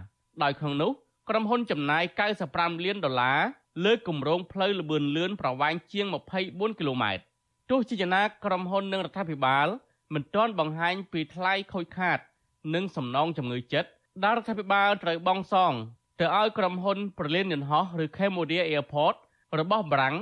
[SPEAKER 14] ដោយក្នុងនោះក្រុមហ៊ុនចំណាយ95លានដុល្លារលើគម្រោងផ្លូវលបឿនលឿនប្រវែងជាង24គីឡូម៉ែត្រទោះជាយ៉ាងណាក្រុមហ៊ុននិងរដ្ឋាភិបាលមិនទាន់បង្ហាញពីថ្លៃខូចខាត និងសំណងជំងឺចិត្តដែលរដ្ឋាភិបាលត្រូវបង់សងទៅឲ្យក្រុមហ៊ុនប្រលានយន្តហោះឬ Cambodia Airport របស់បារាំង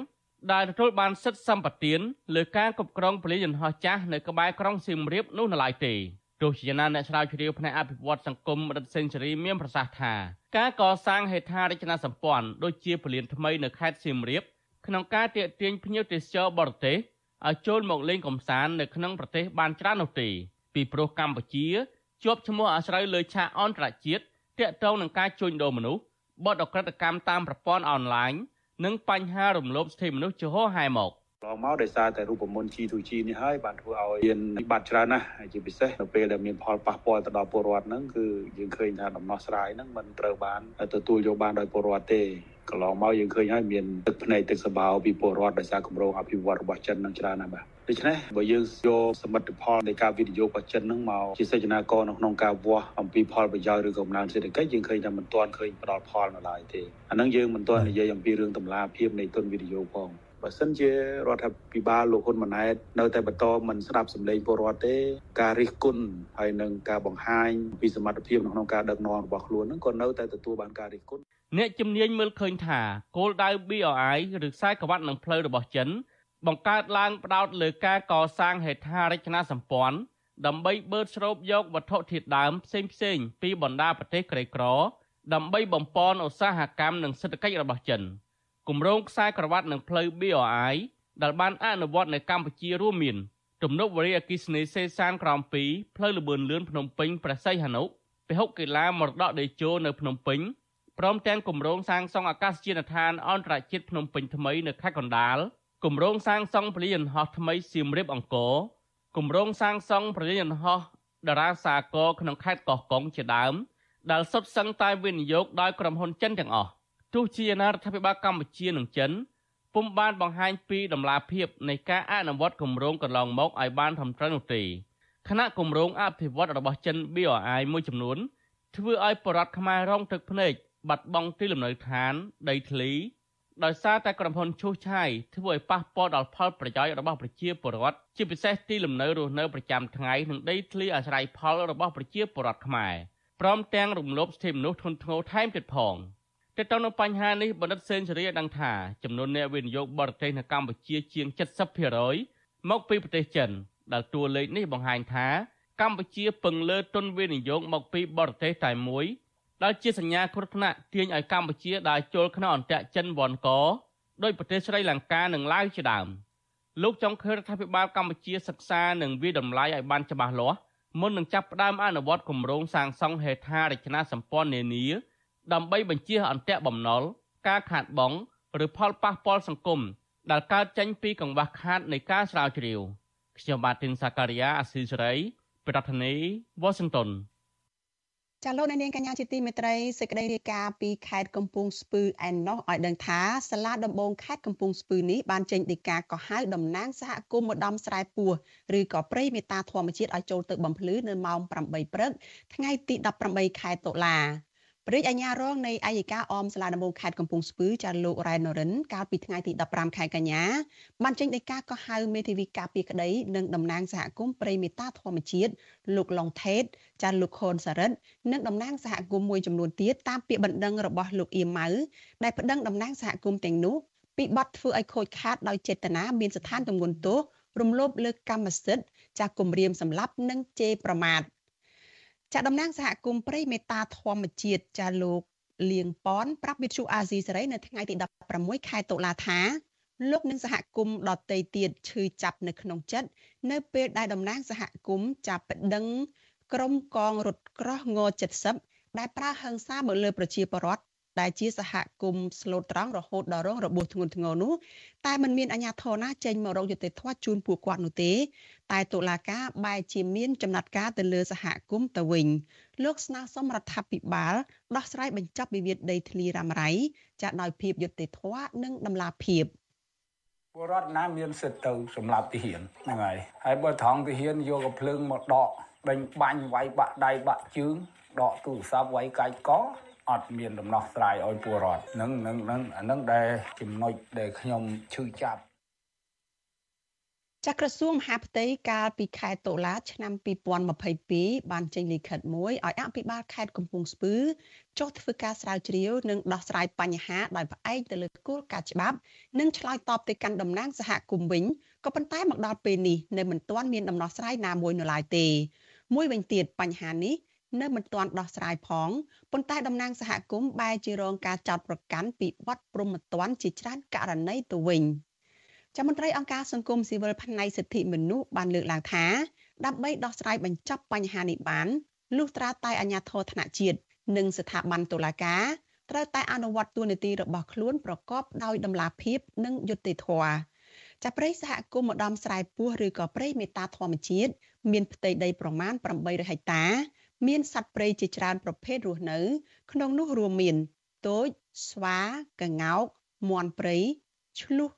[SPEAKER 14] ដែលទទួលបានសិទ្ធិសម្បត្តិលើការគ្រប់គ្រងពលិយន្តហោះចាស់នៅក្បែរក្រុងសៀមរាបនោះនៅឡើយទេ ទោះជាយ៉ាងណាអ្នកស្រាវជ្រាវផ្នែកអភិវឌ្ឍសង្គមរដ្ឋសេនស៊ូរីមានប្រសាសន៍ថាការកសាងហេដ្ឋារចនាសម្ព័ន្ធដូចជាពលានថ្មីនៅខេត្តសៀមរាបក្នុងការទាក់ទាញភ្ញៀវទេសចរបរទេសឲ្យចូលមកលេងកម្សាន្តនៅក្នុងប្រទេសបានច្រើននោះទេពីព្រោះកម្ពុជាជាប់ឈ្មោះអាស្រ័យលើឆាកអន្តរជាតិទាក់ទងនឹងការជួញដូរមនុស្សបទអក្រិតកម្មតាមប្រព័ន្ធអនឡាញនិងបញ្ហារំលោភសិទ្ធិមនុស្សជាហោហែមក
[SPEAKER 16] ឡងមកដោយសារតែរូបមន្ត G2G នេះហើយបានធ្វើឲ្យមានវិបត្តិច្រើនណាស់ជាពិសេសនៅពេលដែលមានផលប៉ះពាល់ទៅដល់ពលរដ្ឋហ្នឹងគឺយើងឃើញថាដំណោះស្រាយហ្នឹងមិនត្រូវបានទទួលយកបានដោយពលរដ្ឋទេកន្លងមកយើងឃើញហើយមានទឹកភ្នែកទឹកសបោពីពលរដ្ឋដោយសារគម្រោងអភិវឌ្ឍរបស់ចិននឹងច្រើនណាស់បាទដូច្នេះបើយើងយកសមិទ្ធផលនៃការវិនិយោគរបស់ចិននឹងមកជាសេចក្ដីករនៅក្នុងការវាស់អំពីផលប្រយោជន៍ឬកំណើនសេដ្ឋកិច្ចយើងឃើញថាមិនទាន់ឃើញផ្ដល់ផលនៅឡើយទេអានឹងយើងមិនទាន់និយាយអំពីរឿងតម្លាភាពនៃទុនវិនិយោគផង បើសិនជារដ្ឋាភិបាលលោកហ៊ុនម៉ាណែតនៅតែបន្តមិនស្ដាប់សម្លេងពលរដ្ឋទេការរិះគន់ហើយនឹងការបង្ហាញពីសមត្ថភាពក្នុងការដឹកនាំរបស់ខ្លួននឹងក៏នៅតែទទួលបានការរិះគន់
[SPEAKER 14] អ្នកជំនាញមើលឃើញថាគោលដៅ BRI ឬខ្សែក្រវ៉ាត់នឹងផ្លូវរបស់ចិន បង្កើតឡើងផ្ដោតលើការកសាងហេដ្ឋារចនាសម្ព័ន្ធដើម្បីបឺតស្រូបយកវត្ថុធាតុដើមផ្សេងផ្សេងពីបណ្ដាប្រទេសក្រីក្រដើម្បីបំពន់ឧស្សាហកម្មនិងសេដ្ឋកិច្ចរបស់ចិន គម្រោងខ្សែក្រវ៉ាត់និងផ្លូវ BRI ដែលបានអនុវត្តនៅកម្ពុជារួមមានទំនប់វារីអគ្គិសនីសេសានក្រោម2ផ្លូវលបឿនលឿនភ្នំពេញព្រះសីហនុពហុកីឡាមរតកដេជោនៅភ្នំពេញព្រមទាំងគម្រោងសាងសង់អាកាសយានដ្ឋានអន្តរជាតិភ្នំពេញថ្មីនៅខេត្តកណ្ដាលគម្រោងសាងសង់ពលានយន្តហោះថ្មីសៀមរាបអង្គរគម្រោងសាងសង់ពលានយន្តហោះតារាសាគរក្នុងខេត្តកោះកុងជាដើមដែលសុទ្ធសឹងតែវិនិយោគដោយក្រុមហ៊ុនចិនទាំងអស់ ទោះជាណារដ្ឋាភិបាលកម្ពុជានិងចិនពុំបានបង្ហាញពីដំណាភាពនៃការអនុវត្តគម្រោងកន្លងមកឲ្យបានត្រឹមត្រូវនោះទេគណៈគម្រោងអភិវឌ្ឍរបស់ចិន BRI មួយចំនួន ធ្វើឲ្យបរដ្ឋខ្មែររងទឹកភ្នែកបាត់បង់ទីលំនៅឋាន ដីធ្លីដោយសារតែក្រុមហ៊ុនឈូសឆាយធ្វើឲ្យប៉ះពាល់ដល់ផលប្រយោជន៍របស់ប្រជាពលរដ្ឋជាពិសេសទីលំនៅរស់នៅប្រចាំថ្ងៃនិងដីធ្លីអាស្រ័យផលរបស់ប្រជាពលរដ្ឋខ្មែរព្រមទាំងរំលោភសិទ្ធិមនុស្សធ្ងន់ធ្ងរថែមទៀតផង ទាក់ទងនឹងបញ្ហានេះបណ្ឌិតសេនស៊ូរីបានដឹងថាចំនួនអ្នកវិនិយោគបរទេសនៅកម្ពុជាជាង70%មកពីប្រទេសចិនដែលតួលេខនេះបង្ហាញថា កម្ពុជាពឹងលើទុនវិនិយោគមកពីបរទេសតែមួយដែលជាសញ្ញាគ្រោះថ្នាក់ទាញឲ្យកម្ពុជាដើរចូលក្នុងអន្ទាក់ចិនវ៉ាន់កដោយប្រទេសស្រីលង្កានិងឡាវជាដើមលោកចង់ឃើញរដ្ឋាភិបាលកម្ពុជាសិក្សានិងវិតម្លៃឲ្យបានច្បាស់លាស់មុននឹងចាប់ផ្ដើមអនុវត្តគម្រោងសាងសង់ហេដ្ឋារចនាសម្ព័ន្ធនានា ដើម្បីបញ្ជាអន្ទាក់បំណុលការខាតបង់ឬផលប៉ះពាល់សង្គមដែលកើតចេញពីកង្វះខាតនៃការស្រាវជ្រាវខ្ញុំបាទទីនសាការីយ៉ាអស៊ីសេរីប្រធានាធិបតី Washington
[SPEAKER 4] ចាលោកនាងកញ្ញាជាទីមេត្រីសេចក្តីរាយការណ៍ពីខេត្តកំពង់ស្ពឺឯណោះឲ្យដឹងថាសាលាដំបងខេត្តកំពង់ស្ពឺនេះបានចេញដីកាកោះហៅតំណាងសហគមន៍ម្ដំស្រែពោះឬក៏ព្រៃមេតាធម្មជាតិឲ្យចូលទៅបំភ្លឺនៅម៉ោង8ព្រឹកថ្ងៃទី18ខែតុលា រាជអាជ្ញារងនៃអាយកាអមសាលាដំបងខេត្តកំពង់ស្ពឺចាលោករ៉ែននរិនកាលពីថ្ងៃទី15ខែកញ្ញាបានចេញដីកាកោះហៅមេធាវីការពីក្តីនិងតំណាងសហគមន៍ព្រៃមេតាធម្មជាតិលោកឡុងថេតចាលោកខុនសារ៉ិតនិងតំណាងសហគមន៍មួយចំនួនទៀតតាមពាក្យបណ្ដឹងរបស់លោកអៀមម៉ៅដែលប្តឹងតំណាងសហគមន៍ទាំងនោះពីបទធ្វើឲ្យខូចខាតដោយចេតនាមានស្ថានទម្ងន់ទោសរំលោភលើកម្មសិទ្ធិចាស់គម្រាមសម្លាប់និងជេរប្រមាថ ចាតំណាងសហគមន៍ព្រៃមេតាធម្មជាតិចាលោកលៀងប៉នប្រាប់វិទ្យុអាស៊ីសេរីនៅថ្ងៃទី16ខែតុលាថាលោកនិងសហគមន៍ដតីទៀតឈឺចាប់នៅក្នុងចិត្តនៅពេលដែលតំណាងសហគមន៍ចាប់ប្តឹងក្រុមកងរថក្រោះង70ដែលប្រើហិង្សាមកលើប្រជាពលរដ្ឋ ដែលជាសហគមន៍ស្លូតត្រង់រហូតដល់រងរបួសធ្ងន់ធ្ងរនោះតែมันមានអាជ្ញាធរណាចេញមករកយុត្តិធម៌ជូនពួកគាត់នោះទេ តែតុលាការបែរជាមានចំណាត់ការទៅលើសហគមន៍ទៅវិញលោកស្នើសុំរដ្ឋាភិបាលដោះស្រាយបញ្ចប់វិវាទដីធ្លីរ៉ាំរ៉ៃចាត់ដោយភាពយុត្តិធម៌និងដំណាភាព
[SPEAKER 17] ពលរដ្ឋណាមានសិទ្ធិទៅសម្រាប់ទាហានហ្នឹងហើយហើយបើថងទាហានយកកំភ្លើងមកដកដេញបាញ់វាយបាក់ដៃបាក់ជើងដកទូរស័ព្ទវាយកាច់ក អត់មានដំណោះស្រាយឲ្យពលរដ្ឋនឹងនឹងនឹងអានឹងដែលចំណុចដែលខ្ញុំឈឺចាប់
[SPEAKER 4] ចាក្រសួងមហាផ្ទៃកាលពីខែតុលាឆ្នាំ2022បានចេញលិខិតមួយឲ្យអភិបាលខេត្តកំពង់ស្ពឺចុះធ្វើការស្រាវជ្រាវនិងដោះស្រាយបញ្ហាដោយផ្អែកទៅលើគោលការណ៍ច្បាប់និងឆ្លើយតបទៅកាន់តំណាងសហគមន៍វិញក៏ប៉ុន្តែមកដល់ពេលនេះនៅមិនទាន់មានដំណោះស្រាយណាមួយនៅឡើយទេមួយវិញទៀតបញ្ហានេះ នៅមិនទាន់ដោះស្រាយផងប៉ុន្តែតំណាងសហគមន៍បែរជារងការចោទប្រកាន់ពីបទប្រមទ័នជាច្រើនករណីទៅវិញ។ចាំមន្ត្រីអង្គការសង្គមស៊ីវិលផ្នែកសិទ្ធិមនុស្សបានលើកឡើងថាដើម្បីដោះស្រាយបញ្ចប់បញ្ហានេះបានលុះត្រាតែអាជ្ញាធរថ្នាក់ជាតិនិងស្ថាប័នតុលាការត្រូវតែអនុវត្តទួនាទីរបស់ខ្លួនប្រកបដោយតម្លាភាពនិងយុត្តិធម៌ចាប់ព្រៃសហគមន៍ម្ដំស្រែពោះឬក៏ព្រៃមេតាធម្មជាតិមានផ្ទៃដីប្រមាណ800ហិកតា មានសត្វព្រៃជាច្រើនប្រភេទរស់នៅ ក្នុងនោះរួមមានទោចស្វាកង្កោកមាន់ព្រៃឆ្លុះ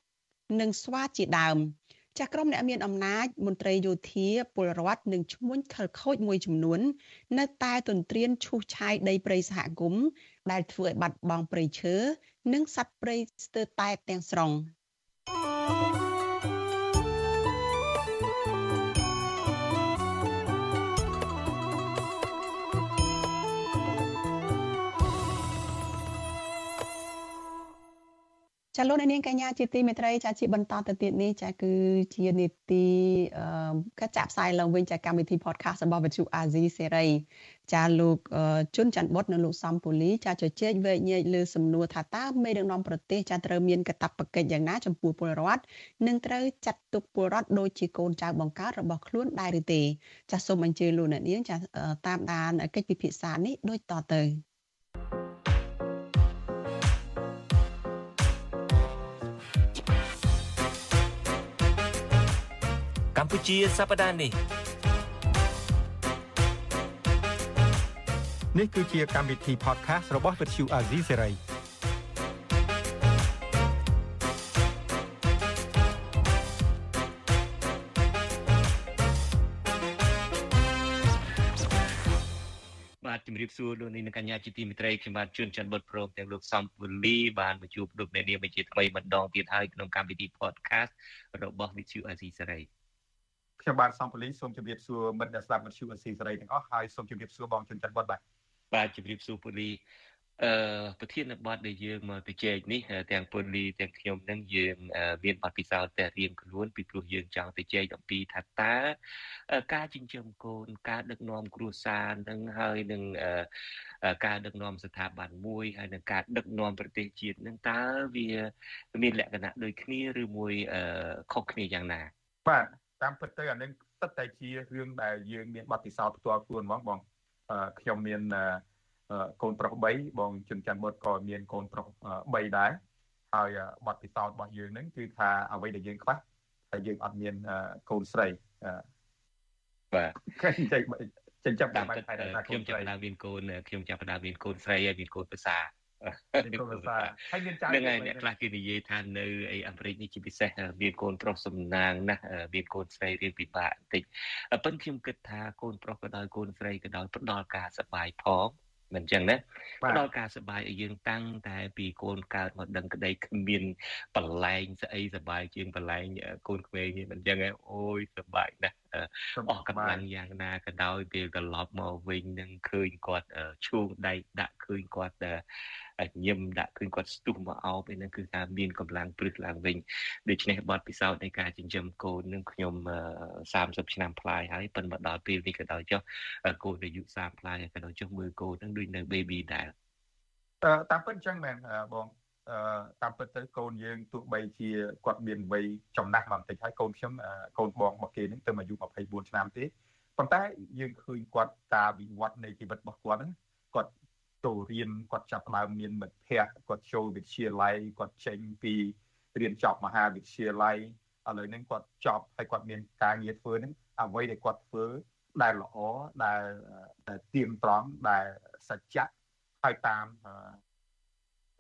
[SPEAKER 4] និងស្វាជាដើមចាស់ក្រុមអ្នកមានអំណាចមន្ត្រីយោធាពលរដ្ឋនិងឈ្មួញខលខូចមួយចំនួន នៅតែទន្ទ្រានឈូសឆាយដីព្រៃសហគមន៍ដែលធ្វើឲ្យបាត់បង់ព្រៃឈើនិងសត្វព្រៃស្ទើរតែទាំងស្រុង។ ចាលោកនាងកញ្ញាជាទីមេត្រីចាជាបន្តទៅទៀតនេះចាគឺជានីតិអឺកចាក់ផ្សាយឡើងវិញចាកម្មវិធី podcast របស់វិទ្យុអាស៊ីសេរីចាលោកជុនច័ន្ទបុតនិងលោកសំពូលីចាជជែកវែកញែកលើសំណួរថាតើមេដឹកនាំប្រទេសចាត្រូវមានកាតព្វកិច្ចយ៉ាងណាចំពោះពលរដ្ឋនិងត្រូវចាត់ទុកពលរដ្ឋដូចជាកូនចៅបង្កើតរបស់ខ្លួនដែរឬទេចាសូមអញ្ជើញលោកអ្នកនាងចាតាមដានកិច្ចពិភាក្សានេះដូចតទៅ
[SPEAKER 18] កម្ពុជាសប្តាហ៍នេះ
[SPEAKER 2] នេះគឺជាកម្មវិធី podcast របស់ Vuthu Azizi Serai
[SPEAKER 18] បាទជំរាបសួរលោកនាងកញ្ញាជាទីមេត្រីខ្ញុំបាទជួនច័ន្ទបុតព្រមទាំងលោកសំពូលីបានមកជួបលោកអ្នកនាងជាថ្មីម្ដងទៀតហើយក្នុងកម្មវិធី podcast របស់ Vuthu Azizi Serai
[SPEAKER 19] ខ្ញុំបាទសំពលីសូមជម្រាបសួរមិត្តអ្នកស្ដាប់វិទ្យុអស៊ីសេរីទាំងអស់ហើយសូមជម្រាបសួរបងជនច័ន្ទបុតបាទ
[SPEAKER 18] បាទជម្រាបសួរពូលីអឺប្រធានបទដែលយើងមកទៅជែកនេះទាំងពូលីទាំងខ្ញុំនឹងយើងមានបទពិសោធន៍តែរៀងខ្លួនពីព្រោះយើងចង់ទៅជែកអំពីថាតើការចិញ្ចឹមកូនការដឹកនាំគ្រួសារនឹងហើយនឹងការដឹកនាំស្ថាប័នមួយហើយនឹងការដឹកនាំប្រទេសជាតិនឹងតើវាមានលក្ខណៈដូចគ្នាឬមួយខុសគ្នាយ៉ាងណា
[SPEAKER 19] បាទ តាមពិតទៅអានឹងពិតតែជារឿងដែលយើងមានបទពិសោធន៍ផ្ទាល់ខ្លួនហ្មងបងខ្ញុំមានកូនប្រុស3បងជុនច័ន្ទបុតក៏មានកូនប្រុស3ដែរហើយបទពិសោធន៍របស់យើងហ្នឹងគឺថាអ្វីដែលយើងខ្វះតែយើងអត់មានកូនស្រី
[SPEAKER 18] បាទ
[SPEAKER 19] ចិញ្ចឹមចិញ្ចឹមតាមបែប
[SPEAKER 18] ថៃថាខ្ញុំចាប់ផ្ដើមមានកូនខ្ញុំចាប់ផ្ដើមមានកូនស្រីហើយមានកូនប្រសា
[SPEAKER 19] មានកូនភាសាហើយមានចៅ
[SPEAKER 18] ហ្នឹងហើយអ្នកខ្លះគេនិយាយថានៅអីអាមេរិកនេះជាពិសេសមានកូនប្រុសសំណាងណាស់មានកូនស្រីរៀងពិបាកបន្តិចប៉ុន្តែខ្ញុំគិតថាកូនប្រុសក៏ដោយកូនស្រីក៏ដោយផ្ដល់ការសប្បាយផងមិនចឹងណាផ្ដល់ការសប្បាយឲ្យយើងតាំងតែពីកូនកើតមកដឹងក្តីគ្មានបលែងស្អីសប្បាយជាងបលែងកូនក្មេងនេះមិនចឹងឯងអូយសប្បាយណាស់ អស់កម្លាំងយ៉ាងណាក៏ដោយពេលត្រឡប់មកវិញនឹងឃើញគាត់ឈូងដៃដាក់ឃើញគាត់ញឹមដាក់ឃើញគាត់ស្ទុះមកអោបឯហ្នឹងគឺថាមានកម្លាំងព្រឹសឡើងវិញដូច្នេះបទពិសោធន៍នៃការចិញ្ចឹមកូននឹងខ្ញុំ30ឆ្នាំប្លាយហើយប៉ុន្តែមកដល់ពេលនេះក៏ដោយចុះកូនអាយុ30ប្លាយក៏ដោយចុះមើលកូនហ្នឹងដូចនៅ baby ដែរ
[SPEAKER 19] តាមពិតអញ្ចឹងមែនបងអឺ តាមពិតទៅកូនយើងទោះបីជាគាត់មានវ័យចំណាស់មកបន្តិចហើយកូនខ្ញុំកូនបងរបស់គេនឹងទៅអាយុ24ឆ្នាំទេប៉ុន្តែយើងឃើញគាត់ការវិវត្តនៃជីវិតរបស់គាត់ហ្នឹងគាត់ចូលរៀនគាត់ចាប់ផ្ដើមមានមិត្តភ័ក្តិគាត់ចូលវិទ្យាល័យគាត់ចេញពីរៀនចប់មហាវិទ្យាល័យឥឡូវនេះគាត់ចប់ហើយគាត់មានការងារធ្វើហ្នឹងអ្វីដែលគាត់ធ្វើដែលល្អដែលដែលទៀងត្រង់ដែលសច្ចៈហើយតាម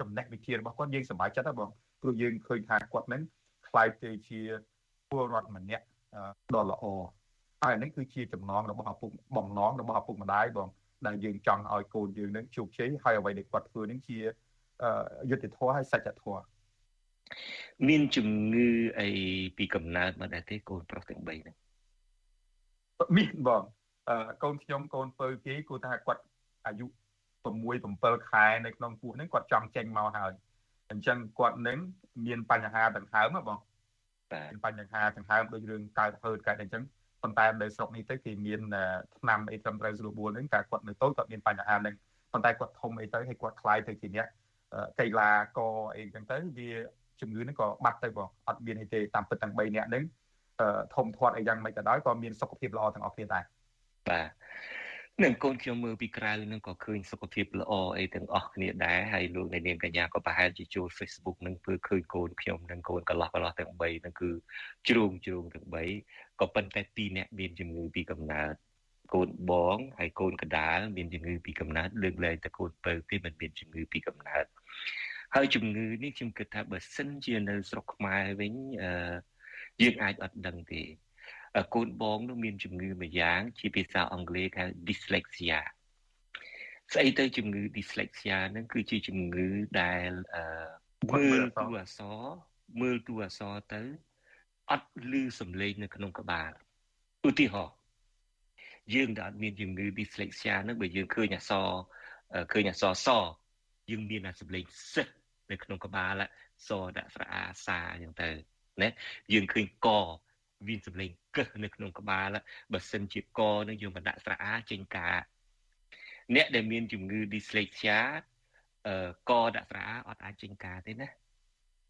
[SPEAKER 19] ចំណេះវិជ្ជារបស់គាត់យើងសប្បាយចិត្តណាបងព្រោះយើងឃើញថាគាត់នឹងខ្លាយទៅជាពលរដ្ឋម្នាក់ដ៏ល្អហើយនេះគឺជាចំណងរបស់ឪពុកបំណងរបស់ឪពុកម្ដាយបងដែលយើងចង់ឲ្យកូនយើងនឹងជោគជ័យហើយអ្វីដែលគាត់ធ្វើនឹងជាយុត្តិធម៌ហើយសច្ចធម៌
[SPEAKER 18] មានជំងឺអីពីកំណើតមកដែរទេកូនប្រុសទាំង3ហ្នឹង
[SPEAKER 19] មានបងអឺកូនខ្ញុំកូនពៅគេគូថាគាត់អាយុ 6 7ខែនៅក្នុងពួកហ្នឹងគាត់ចង់ចេញមកហើយអញ្ចឹងគាត់នឹងមានបញ្ហាដង្ហើមបងមានបញ្ហាដង្ហើមដូចរឿងកើតហឺតកើតអញ្ចឹងប៉ុន្តែនៅស្រុកនេះទៅគេមានឆ្នាំអីត្រឹមត្រូវស្រួលបួលហ្នឹងតែគាត់នៅតូចគាត់មានបញ្ហាហ្នឹងប៉ុន្តែគាត់ធំអីទៅហើយគាត់ខ្លាយទៅជាអ្នកកីឡាករអីចឹងទៅវាជំងឺហ្នឹងក៏បាត់ទៅបងអត់មានអីទេតាមពិតទាំង3នាក់ហ្នឹងធំធាត់អីយ៉ាងម៉េចក៏ដោយក៏មានសុខភាពល្អទាំងអស់គ្នាដែរ
[SPEAKER 18] បាទ នឹងកូនខ្ញុំមើលពីក្រៅនឹងក៏ឃើញសុខភាពល្អអីទាំងអស់គ្នាដែរហើយលោកអ្នកនាងកញ្ញាក៏ប្រហែលជាចូល Facebook នឹងធ្វើឃើញកូនខ្ញុំនិងកូនកន្លោះកន្លោះទាំង3នឹងគឺជ្រូងជ្រូងទាំង3ក៏ប៉ុន្តែទីអ្នកមានជំងឺពីកំណើតកូនបងហើយកូនកដាលមានជំងឺពីកំណើតលើកលែងតែកូនពៅទេមិនមានជំងឺពីកំណើតហើយជំងឺនេះខ្ញុំគិតថាបើសិនជានៅស្រុកខ្មែរវិញអឺយើងអាចអត់ដឹងទេ កូនបងនោះមានជំងឺមួយយ៉ាង ជាភាសាអង់គ្លេសហៅ dyslexia ស្អីទៅជំងឺ dyslexia ហ្នឹងគឺជាជំងឺដែលអឺមើលតួអក្សរមើលតួអក្សរទៅអត់ឮសំឡេងនៅក្នុងក្បាលឧទាហរណ៍យើងដែលអត់មានជំងឺ dyslexia ហ្នឹងបើយើងឃើញអក្សរឃើញអក្សរសយើងមានអាសំឡេងសិតនៅក្នុងក្បាលសដាក់ស្រអាសាអញ្ចឹងទៅណាយើងឃើញក មានសម្លេងកឹះនៅក្នុងក្បាលបើសិនជាកនឹងយើងមិនដាក់ស្រអាចេញការអ្នកដែលមានជំងឺ dyslexia អឺកដាក់ស្រអាអត់អាចចេញការទេណា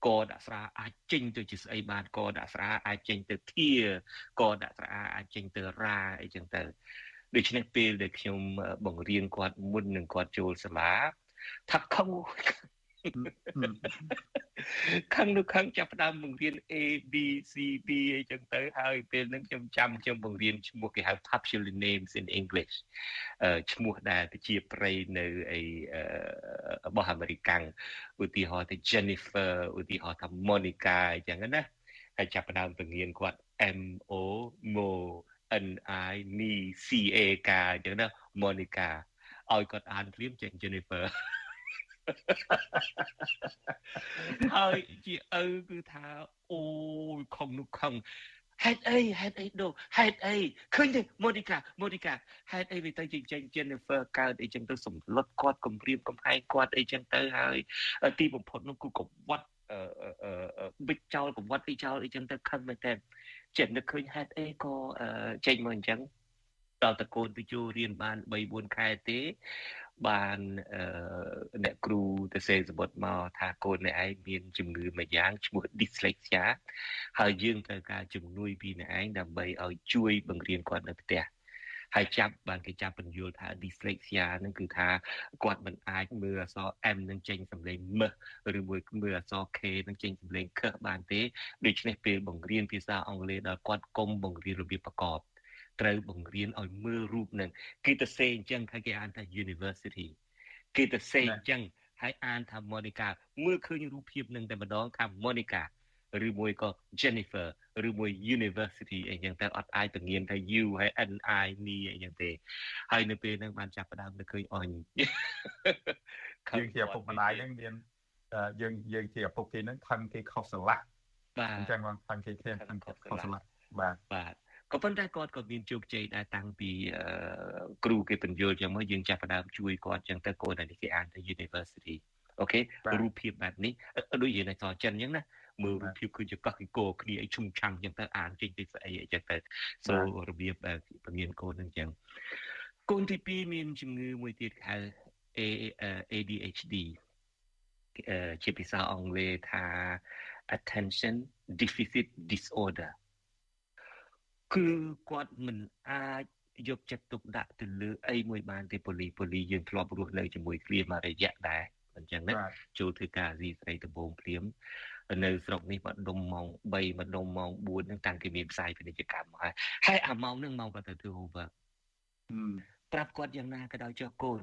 [SPEAKER 18] កដាក់ស្រាអាចចេញទៅជាស្អីបានកដាក់ស្រាអាចចេញទៅធាកដាក់ស្រាអាចចេញទៅរាអីចឹងទៅដូច្នេះពេលដែលខ្ញុំបង្រៀនគាត់មុននឹងគាត់ចូលសាលាថាខំ ខាងនោះខាងចាប់ផ្ដើមបង្រៀន A B C D អីចឹងទៅហើយពេលហ្នឹងខ្ញុំចាំខ្ញុំបង្រៀនឈ្មោះគេហៅ popular names in English អឺឈ្មោះដែលជាប្រៃនៅអីរបស់អាមេរិកាំងឧទាហរណ៍ទៅ Jennifer ឧទាហរណ៍ថា Monica អញ្ចឹងណាហើយចាប់ផ្ដើមបង្រៀនគាត់ M O Mo N I N C A K អញ្ចឹងណា Monica ឲ្យគាត់អានព្រាមចេញ Jennifer ហើយជាឪគឺថាអូយខំនោះខំហេតុអីហេតុអីដូហេតុអីឃើញទេម៉ូនីកាម៉ូនីកាហេតុអីវាទៅចេញ Jennifer កើតអីចឹងទៅសម្លុតគាត់គំរាមកំហែងគាត់អីចឹងទៅហើយទីបំផុតនោះគឺកវត្តបិចចោលកវត្តអីចោលអីចឹងទៅខឹងមែនតើចិត្តនឹកឃើញហេតុអីក៏ចេញមកអញ្ចឹងដល់តកូនទៅចូលរៀនបាន3 4ខែទេ បានអ្នកគ្រូទៅសេសម្បត្តិមកថាកូនអ្នកឯងមានជំងឺមួយយ៉ាងឈ្មោះ dyslexia ហើយយើងត្រូវការជំនួយពីអ្នកឯងដើម្បីឲ្យជួយបង្រៀនគាត់នៅផ្ទះហើយចាប់បានគេចាប់បញ្យល់ថា dyslexia ហ្នឹងគឺថាគាត់មិនអាចមើលអក្សរ M នឹងចេញសម្លេងមឬមួយមើលអក្សរ K នឹងចេញសម្លេងខបានទេដូច្នេះពេលបង្រៀនភាសាអង់គ្លេសដល់គាត់គុំបង្រៀនរបៀបប្រកប ត្រូវបង្រៀនឲ្យមើលរូបនឹងគេទៅសេអញ្ចឹងហើយគេអានថា university គេទៅសេអញ្ចឹងហើយអានថា Monica មើលឃើញរូបភាពនឹងតែម្ដងថា Monica ឬមួយក៏ Jennifer ឬមួយ University អីចឹងទៅអត់អាចបង្រៀនថា U ហើយ NI នីអីចឹងទេហើយនៅពេលហ្នឹងបានចាប់ផ្ដើមទៅឃើញអញ
[SPEAKER 19] យើងជាឪពុកម្ដាយហ្នឹងមានយើងយើងជាឪពុកគេហ្នឹងខឹងគេខុសស្រឡះ
[SPEAKER 18] បាទអ
[SPEAKER 19] ញ្ចឹងបងខឹងគេគ្នាខឹងខុសស្រឡះបាទ
[SPEAKER 18] បាទ ក៏ប៉ុន្តែគាត់ក៏មានជោគជ័យដែរតាំងពីគ្រូគេបញ្យល់ចឹងមកយើងចាប់ផ្ដើមជួយគាត់ចឹងទៅកូននេះគេអានទៅ University អូខេរូបភាពបែបនេះដូចយើងនៅសចិនចឹងណាមើលរូបភាពគឺជាកោះគីកោគ្នាអីឈុំឆាំងចឹងទៅអានចេញទៅស្អីអីចឹងទៅសូរបៀបបង្រៀនកូននឹងចឹងកូនទី2មានជំងឺមួយទៀតហៅ ADHD ជាភាសាអង់គ្លេសថា attention deficit disorder គឺគាត់មិនអាចយកចិត្តទុកដាក់ទៅលើអីមួយបានទេប៉ូលីប៉ូលីយើងធ្លាប់រស់នៅជាមួយគ្នាមករយៈដែរអញ្ចឹងណាចូលធ្វើការអាស៊ីស្រីដំបងភ្លាមនៅស្រុកនេះមកដុំម៉ោង3មកដុំម៉ោង4ហ្នឹងតាំងគេមានផ្សាយពាណិជ្ជកម្មមកហើយហើយអាម៉ោងហ្នឹងម៉ោងគាត់ទៅធ្វើ homework ប្រាប់គាត់យ៉ាងណាក៏ដោយចុះកូន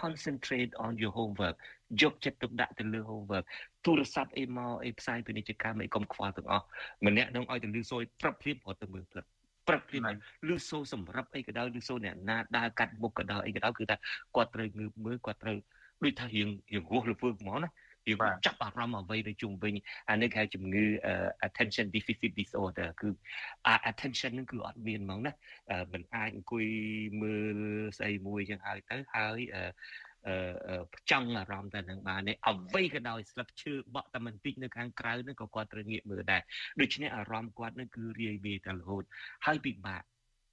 [SPEAKER 18] concentrate on your homework យកចិត្តទុកដាក់ទៅលើ homework ទូរស័ព្ទអីមកអីផ្សាយពាណិជ្ជកម្មអីកុំខ្វល់ទាំងអស់ម្នាក់នឹងឲ្យទៅលឺសូយប្រាប់ព្រៀបរត់ទៅមើលព្រឹក ព្រឹកព្រៀបលឺសូសម្រាប់អីក៏ដោយលឺសូអ្នកណាដើរកាត់មុខក៏ដោយអីក៏ដោយគឺថាគាត់ត្រូវងើបមើលគាត់ត្រូវដូចថារៀងរៀងរស់លពើហ្មងណាយើងចាប់អារម្មណ៍អ្វីទៅជុំវិញអានេះគេហៅជំងឺ attention deficit disorder គឺ attention ហ្នឹងគឺអត់មានហ្មងណាមិនអាចអង្គុយមើលស្អីមួយចឹងហើយទៅហើយ អឺចង់អារម្មណ៍តែនឹងបាននេះអ្វីក៏ដោយស្លឹកឈើបក់តែបន្តិចនៅខាងក្រៅនឹងក៏គាត់ត្រូវងាកមើលដែរដូច្នេះអារម្មណ៍គាត់នឹងគឺរាយវាយតែរហូតហើយពិបាក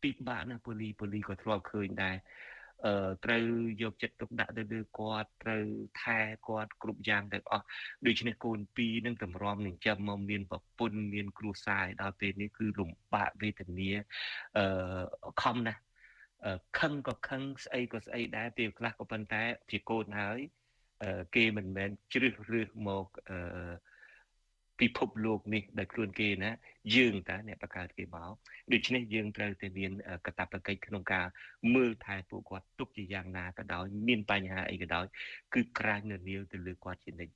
[SPEAKER 18] ពិបាកណាប៉ូលីប៉ូលីក៏ធ្លាប់ឃើញដែរអឺត្រូវយកចិត្តទុកដាក់ទៅលើគាត់ត្រូវថែគាត់គ្រប់យ៉ាងទាំងអស់ដូច្នេះកូនពីរនឹងតម្រាំនឹងចាំមកមានប្រពន្ធមានគ្រួសារដល់ពេលនេះគឺលំបាកវេទនាអឺខំណាស់ ខឹងក៏ខឹងស្អីក៏ស្អីដែរពេលខ្លះក៏ប៉ុន្តែជាកូនហើយគេមិនមែនជ្រើសរើសមកអឺ ពិភពលោកនេះដោយខ្លួនគេណាយើងតាអ្នកបង្កើតគេមកដូច្នេះយើងត្រូវតែមានកតបកិច្ចក្នុងការមើលថែពួកគាត់ទុកជាយ៉ាងណាក៏ដោយមានបញ្ហាអីក៏ដោយគឺក្រាញនៅនាវទៅលើគាត់ជានិច្ច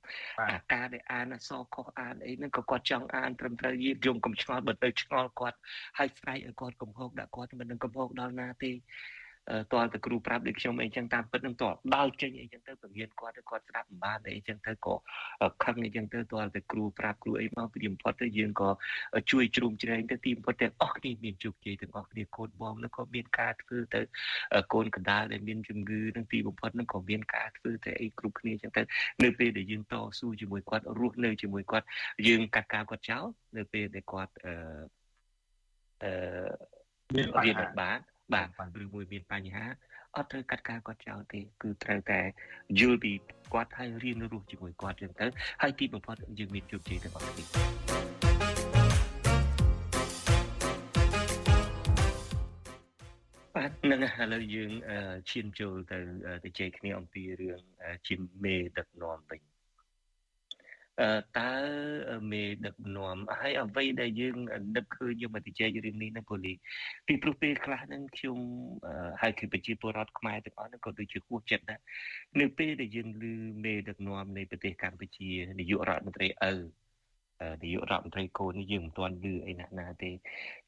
[SPEAKER 18] អាការដែលអានអសខុសអានអីហ្នឹងក៏គាត់ចង់អានត្រឹមត្រូវយើងយំកំឆ្ងល់បើទៅឆ្ងល់គាត់ហើយស្រែកឲ្យគាត់កំហុសដាក់គាត់មិននឹងកំហុសដល់ណាទេ តើតគ្រូប្រាប់ដូចខ្ញុំអីចឹងតាមពិតនឹងតើដល់ចេញអីចឹងទៅពង្រៀនគាត់ទៅគាត់ស្ដាប់មិនបានអីចឹងទៅក៏ខឹងអីចឹងទៅតើតគ្រូប្រាប់គ្រូអីមកពីបំផុតទៅយើងក៏ជួយជ្រោមជ្រែងទៅទីបំផុតទាំងអស់គ្នាមានជោគជ័យទាំងអស់គ្នាកូនបងនឹងក៏មានការធ្វើទៅកូនកណ្ដាលដែលមានជំងឺនឹងទីបំផុតនឹងក៏មានការធ្វើទៅអីគ្រប់គ្នាចឹងទៅនៅពេលដែលយើងតស៊ូជាមួយគាត់រស់នៅជាមួយគាត់យើងកាត់ការគាត់ចោលនៅពេលដែលគាត់អឺអឺមានរៀនបាន បាទឬមួយមានបញ្ហាអត់ត្រូវកាត់ការគាត់ចោលទេគឺត្រូវតែយល់ពីគាត់ហើយរៀនរស់ជាមួយគាត់ចឹងទៅហើយទីបំផុតយើងមានជោគជ័យទាំងអស់គ្នាបាទនឹងឥឡូវយើងឈានចូលទៅទៅជែកគ្នាអំពីរឿងជាមេដឹកនាំវិញ តើមេដឹកនាំហើយអ្វីដែលយើងនឹកឃើញយកមកជជែករឿងនេះនឹងពូលីពីព្រោះពេលខ្លះហ្នឹងខ្ញុំហើយគឺប្រជាពលរដ្ឋខ្មែរទាំងអស់ហ្នឹងក៏ដូចជាហួសចិត្តដែរនៅពេលដែលយើងឮមេដឹកនាំនៃប្រទេសកម្ពុជានាយករដ្ឋមន្ត្រីឪនាយករដ្ឋមន្ត្រីកូននេះយើងមិនទាន់ឮអីណាស់ណាទេ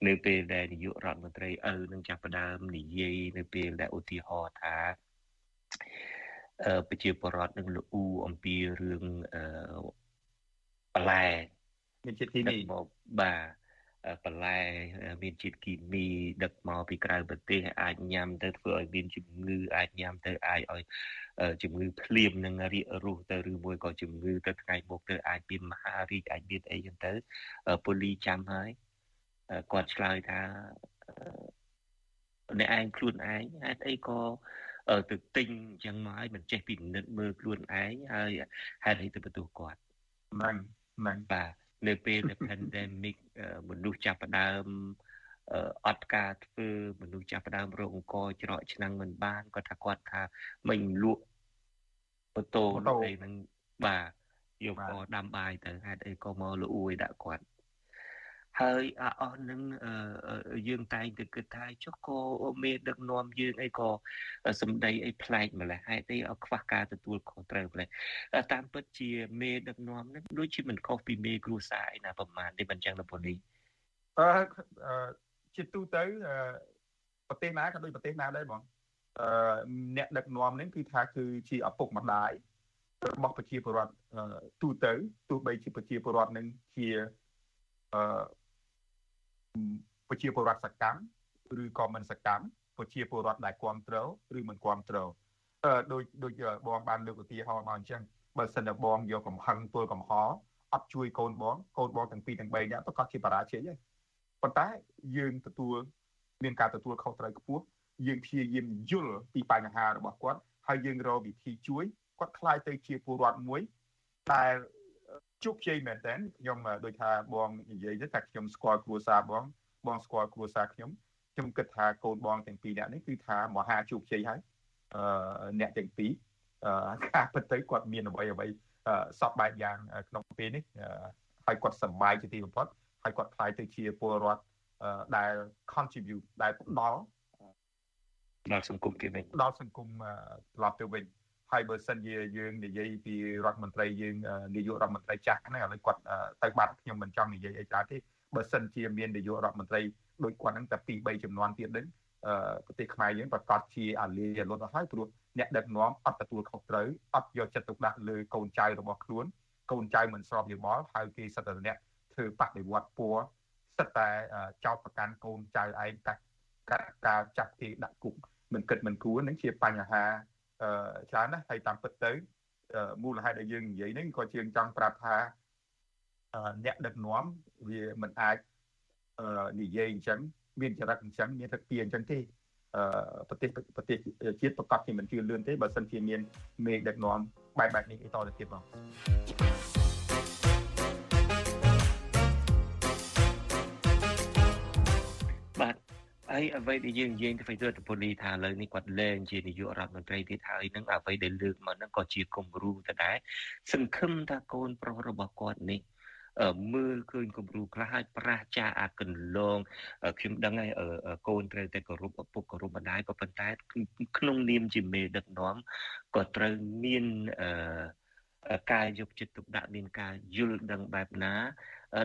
[SPEAKER 18] នៅពេលដែលនាយករដ្ឋមន្ត្រីឪនឹងចាប់ផ្ដើមនិយាយនៅពេលដែលឧទាហរណ៍ថាប្រជាពលរដ្ឋនឹងលូអំពីរឿង បន្លែ
[SPEAKER 19] មានជាតិគីមី
[SPEAKER 18] មកបាទបន្លែមានជាតិគីមី ដឹកមកពីក្រៅប្រទេសអាចញ៉ាំទៅធ្វើឲ្យមានជំងឺអាចញ៉ាំទៅអាចឲ្យជំងឺភ្លៀមនឹងរាករូសទៅឬមួយក៏ជំងឺទៅថ្ងៃមុខទៅអាចមានមហារីកអាចមានអីចឹងទៅពូលីចាំហើយគាត់ឆ្លើយថាអ្នកឯងខ្លួនឯងហេតុអីក៏ទៅទិញអញ្ចឹងមកឲ្យមិនចេះពិនិត្យមើលខ្លួនឯងហើយហេតុអីទៅបន្ទោសគាត់
[SPEAKER 19] ហ្នឹងហ្នឹង
[SPEAKER 18] បាទនៅពេលដែល pandemic មនុស្សចាប់ផ្ដើមអត់ការធ្វើមនុស្សចាប់ផ្ដើមរោគអង្គច្រកឆ្នាំងមិនបានគាត់ថាគាត់ថាមិនលក់ម៉ូតូអីហ្នឹងបាទយកកដាំបាយទៅហេតុអីក៏មកលួយដាក់គាត់ ហើយអស់នឹងយើងតែងតែគិតថាចុះក៏មេដឹកនាំយើងអីក៏សម្ដីអីប្លែកម្ល៉េះហេតុអីឲ្យខ្វះការទទួលខុសត្រូវម្ល៉េះតាមពិតជាមេដឹកនាំនឹងដូចជាមិនខុសពីមេគ្រួសារឯណាប្រហែលទេមិនចឹងទៅពលី
[SPEAKER 19] អឺជាទូទៅប្រទេសណាក៏ដូចប្រទេសណាដែរបងអឺអ្នកដឹកនាំនេះគឺថាគឺជាឪពុកម្ដាយរបស់ប្រជាពលរដ្ឋទូទៅទោះបីជាប្រជាពលរដ្ឋនឹងជាអឺ ប្រជាពលរដ្ឋសកម្មឬក៏មិនសកម្មប្រជាពលរដ្ឋដែលគ្រប់គ្រងឬមិនគ្រប់គ្រងអឺដូចដូចបងបានលើកឧទាហរណ៍មកអញ្ចឹងបើសិនតែបងយកកំហឹងទល់កំហរអត់ជួយកូនបងកូនបងទាំងពីរទាំង3នាក់ប្រកាសជាបរាជ័យហើយប៉ុន្តែយើងទទួលមានការទទួលខុសត្រូវខ្ពស់យើងព្យាយាមយល់ពីបញ្ហារបស់គាត់ហើយយើងរកវិធីជួយគាត់ខ្លាយទៅជាពលរដ្ឋមួយដែល ជោគជ័យមែនតើខ្ញុំដូចថាបងនិយាយទៅថាខ្ញុំស្គាល់គ្រួសារបងបងស្គាល់គ្រួសារខ្ញុំខ្ញុំគិតថាកូនបងទាំងពីរនាក់នេះគឺថាមហាជោគជ័យហើយអឺអ្នកទាំងពីរអឺការពិតទៅគាត់មានអ្វីអ្វីសពបែបយ៉ាងក្នុងពេលនេះហើយគាត់សប្បាយជាទីបំផុតហើយគាត់ខ្លាយទៅជាពលរដ្ឋដែល contribute ដែលផ្ដល់
[SPEAKER 18] ដល់សង្គមគេវិញ
[SPEAKER 19] ដល់សង្គមត្រឡប់ទៅវិញ ហើយបើសិនជាយើងនិយាយពីរដ្ឋមន្ត្រីយើងនាយករដ្ឋមន្ត្រីចាស់ហ្នឹងឥឡូវគាត់ទៅបាត់ខ្ញុំមិនចង់និយាយអីច្រើនទេបើសិនជាមាននាយករដ្ឋមន្ត្រីដូចគាត់ហ្នឹងតែ2 3ចំនួនទៀតហ្នឹងប្រទេសខ្មែរយើងប្រកាសជាអាលាលត់អស់ហើយព្រោះអ្នកដឹកនាំអត់ទទួលខុសត្រូវអត់យកចិត្តទុកដាក់លើកូនចៅរបស់ខ្លួន កូនចៅមិនស្របយោបល់ហើយគេសិតតែអ្នកធ្វើបដិវត្តពួរសិតតែចោតប្រកាន់កូនចៅឯងតាការចាត់គេដាក់គុកមិនគិតមិនគួរនឹងជាបញ្ហា ច្រើនណាស់ហើយតាមពិតទៅមូលហេតុដែលយើងនិយាយនេះក៏ជាងចង់ប្រាប់ថាអ្នកដឹកនាំវាមិនអាចនិយាយអញ្ចឹងមានចរិតអញ្ចឹងមានទឹកពីអញ្ចឹងទេប្រទេសប្រទេសជាតិប្រកាសជាមិនជឿលឿនទេបើសិនជាមានមេដឹកនាំបែបបែបនេះអីតទៅទៀតបង
[SPEAKER 18] ហើយអ្វីដែលយើងនិយាយទៅទៅរដ្ឋពូលីថាឥឡូវនេះគាត់លែងជានាយករដ្ឋមន្ត្រីទៀតហើយនឹងអ្វីដែលលើកមកហ្នឹងក៏ជាគំរូទៅដែរសង្ឃឹមថាកូនប្រុសរបស់គាត់នេះមើលឃើញគំរូខ្លះហើយប្រះចាអាកន្លងខ្ញុំដឹងហើយកូនត្រូវតែគោរពឪពុកគោរពម្ដាយក៏ប៉ុន្តែក្នុងនាមជាមេដឹកនាំក៏ត្រូវមានអឺការយកចិត្តទុកដាក់មានការយល់ដឹងបែបណា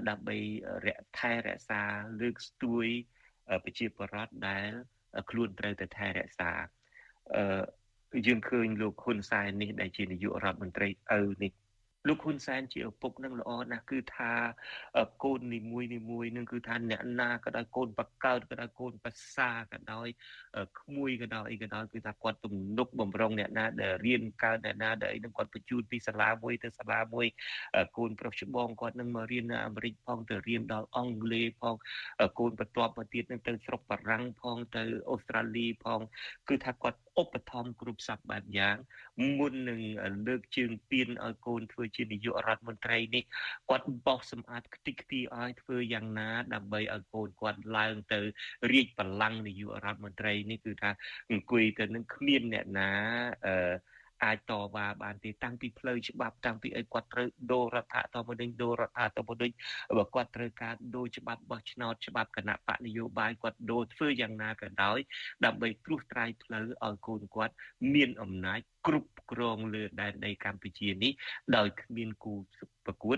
[SPEAKER 18] ដើម្បីរកថែរក្សាលើកស្ទួយ ប្រជាពលរដ្ឋដែល ខ្លួនត្រូវតែថែរក្សាអឺយើងឃើញលោកហ៊ុនសែននេះដែលជានាយករដ្ឋមន្ត្រីឪនេះ លោកហ៊ុនសែនជាឪពុកនឹងល្អណាស់គឺថាកូននីមួយនីមួយនឹងគឺថាអ្នកណាក៏ដោយកូនបកើតក៏ដោយកូនបសាក៏ដោយក្មួយក៏ដោយអីក៏ដោយគឺថាគាត់ទំនុកបំរុងអ្នកណាដែលរៀនកើតអ្នកណាដែលអីនឹងគាត់បញ្ជូនពីសាលាមួយទៅសាលាមួយកូនប្រុសច្បងគាត់នឹងមករៀននៅអាមេរិកផងទៅរៀនដល់អង់គ្លេសផងកូនបន្ទាប់មកទៀតនឹងទៅស្រុកបារាំងផងទៅអូស្ត្រាលីផង គឺថាគាត់ ឧបត្ថម្ភគ្រប់សពបែបយ៉ាងមុននឹងលើកជើងពៀនឲ្យកូនធ្វើជានាយករដ្ឋមន្ត្រីនេះគាត់បោសសម្អាតខ្ទេចខ្ទីឲ្យធ្វើយ៉ាងណា ដើម្បីឲ្យកូនគាត់ឡើងទៅរាជបល្ល័ង្កនាយករដ្ឋមន្ត្រីនេះគឺថាអង្គុយទៅនឹងគ្មានអ្នកណាអឺ អាចតវ៉ាបានទេតាំងពីផ្លូវច្បាប់តាំងពីអីគាត់ត្រូវដូររដ្ឋាធម្មនុញ្ញដូររដ្ឋាធម្មនុញ្ញបើគាត់ត្រូវការដូរច្បាប់បោះឆ្នោតច្បាប់គណៈបកនយោបាយគាត់ដូរធ្វើយ៉ាងណាក៏ដោយដើម្បីត្រួសត្រាយផ្លូវឲ្យកូនគាត់មានអំណាចគ្រប់គ្រងលើដែនដីកម្ពុជានេះដោយគ្មានគូប្រកួត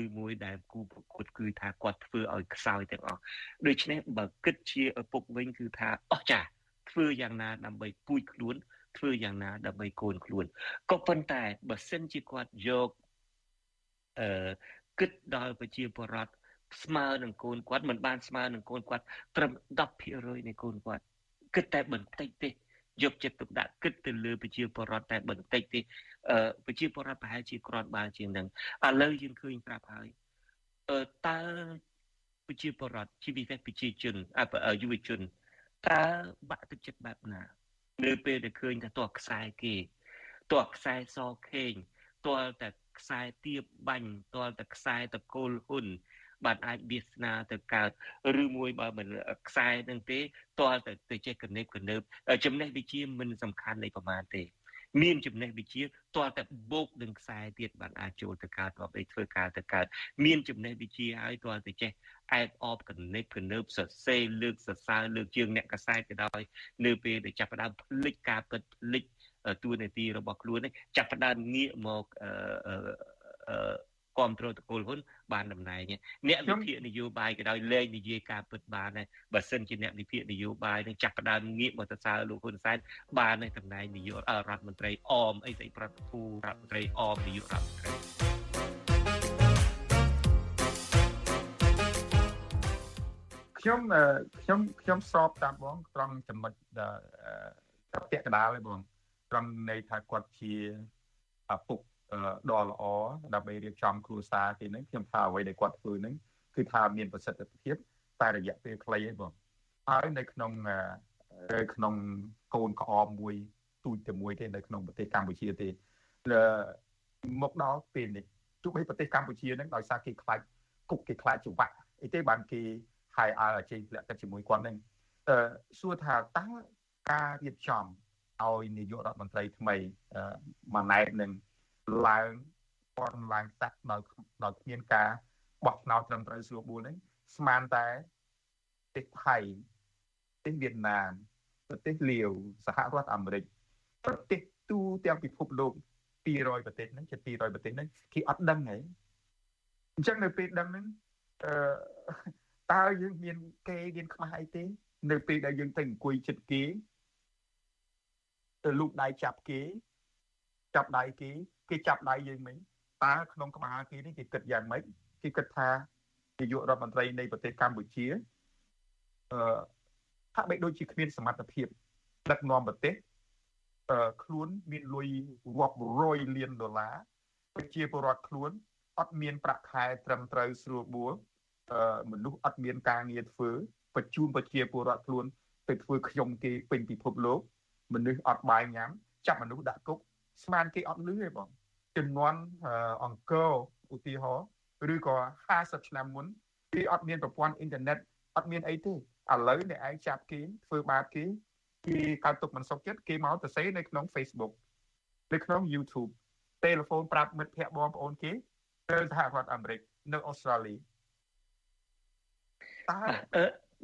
[SPEAKER 18] ឬមួយដែលគូប្រកួតគឺថាគាត់ធ្វើឲ្យខ្សោយទាំងអស់ដូច្នេះបើគិតជាឪពុកវិញគឺថាអស់ចាធ្វើយ៉ាងណាដើម្បីពូជខ្លួន ធ្វើយ៉ាងណាដើម្បីកូនខ្លួនក៏ប៉ុន្តែបើសិនជាគាត់យកអឺគិតដល់ប្រជាពលរដ្ឋស្មើនឹងកូនគាត់មិនបានស្មើនឹងកូនគាត់ត្រឹម10%នៃកូនគាត់គិតតែបន្តិចទេយកចិត្តទុកដាក់គិតទៅលើប្រជាពលរដ្ឋតែបន្តិចទេអឺប្រជាពលរដ្ឋប្រហែលជាគ្រាន់បើជាងនឹងឥឡូវយើងឃើញប្រាប់ហើយអឺតើប្រជាពលរដ្ឋជាពិសេសប្រជាជនអយុវជនតើបាក់ទឹកចិត្តបែបណា នៅពេលដែលឃើញថាតោះខ្សែគេតោះខ្សែសខេងតលតែខ្សែទៀបបាញ់តលតែខ្សែតកូលហ៊ុនបានអាចវាសនាទៅកើតឬមួយបើមិនខ្សែនឹងទេតលតែទៅចេះកណេបកណើបចំណេះវិជាមិនសំខាន់នៃប្រមាណទេ មានចំណេះវិជាតលតែបោកនឹងខ្សែទៀតបានអាចចូលទៅកើតរាប់អីធ្វើការទៅកើតមានចំណេះវិជាហើយតលតែចេះអែបអបកណិតកណើបសរសេរលើកសរសើរលើកជើងអ្នកកសែតទៅដោយនៅពេលដែលចាប់ផ្ដើមផ្លិចការពិតផ្លិចទួនាទីរបស់ខ្លួននេះចាប់ផ្ដើមងាកមកអឺអឺ គ្រប់គ្រងតកូលហ៊ុនបានតំណែងអ្នកវិភាគនយោបាយក៏ដោយលែងនិយាយការពិតបានដែរបើសិនជាអ្នកវិភាគនយោបាយនឹងចាប់ផ្ដើមងាកមកទៅសើលោកហ៊ុនសែនបាននៅតំណែងនាយករដ្ឋមន្ត្រីអមអីស្អីប្រតិភូរដ្ឋមន្ត្រីអមនាយករដ្ឋមន្ត្រី
[SPEAKER 19] ខ្ញុំខ្ញុំខ្ញុំស្របតាមបងត្រង់ចំណុចប្រតិកដាលឯងបងត្រង់ន័យថាគាត់ជាឪពុក ដ៏ល្អដើម្បីរៀបចំគ្រួសារគេនឹងខ្ញុំថាអ្វីដែលគាត់ធ្វើនឹងគឺថាមានប្រសិទ្ធភាពតែរយៈពេលខ្លីឯងបងហើយនៅក្នុងក្នុងកូនក្អមមួយទូចតែមួយទេនៅក្នុងប្រទេសកម្ពុជាទេមកដល់ពេលនេះទោះបីប្រទេសកម្ពុជានឹងដោយសារគេខ្លាចគុកគេខ្លាចច្បាក់អីទេបានគេហើយឲ្យអាចេញធ្លាក់ទឹកជាមួយគាត់នឹងអឺសួរថាតើការរៀបចំឲ្យនាយករដ្ឋមន្ត្រីថ្មីម៉ាណែតនឹង ឡើងព័ន្ធឡើងតាក់ដោយដោយគ្មានការបោះឆ្នោតត្រឹមត្រូវស្រួលបួលហ្នឹងស្មានតែប្រទេសថៃប្រទេសវៀតណាមប្រទេសលាវសហរដ្ឋអាមេរិកប្រទេសទូទាំងពិភពលោក200ប្រទេសហ្នឹងជា200ប្រទេសហ្នឹងគេអត់ដឹងហីអញ្ចឹងនៅពេលដឹងហ្នឹងអឺតើយើងមានគេមានខ្មាស់អីទេ នៅពេលដែលយើងទៅអង្គុយចិត្តគេទៅលូកដៃចាប់គេចាប់ដៃគេ គេចាប់ដៃយើងមិញតើក្នុងក្បាលគេនេះគេគិតយ៉ាងម៉េចគេគិតថានាយករដ្ឋមន្ត្រីនៃប្រទេសកម្ពុជាអឺហាក់បីដូចជាគ្មានសមត្ថភាពដឹកនាំប្រទេសអឺខ្លួនមានលុយរាប់រយលានដុល្លារប្រជាពលរដ្ឋខ្លួនអត់មានប្រាក់ខែត្រឹមត្រូវស្រួលបួលអឺមនុស្សអត់មានការងារធ្វើបញ្ជូនប្រជាពលរដ្ឋខ្លួនទៅធ្វើខ្ញុំគេពេញពិភពលោកមនុស្សអត់បាយញ៉ាំចាប់មនុស្សដាក់គុកស្មានគេអត់លឺទេបង ចំនួនអង្គរឧទាហរណ៍ឬក៏50ឆ្នាំមុនគេអត់មានប្រព័ន្ធអ៊ីនធឺណិតអត់មានអីទេឥឡូវអ្នកឯងចាប់គេធ្វើបាបគេគេកើតទុកមិនសុខចិត្តគេមកទៅសេនៅក្នុង Facebook នៅក្នុង YouTube ទូរស័ព្ទប្រាប់មិត្តភ័ក្តិបងប្អូនគេទៅសហរដ្ឋអាមេរិកនៅអូស្ត្រាលីតើ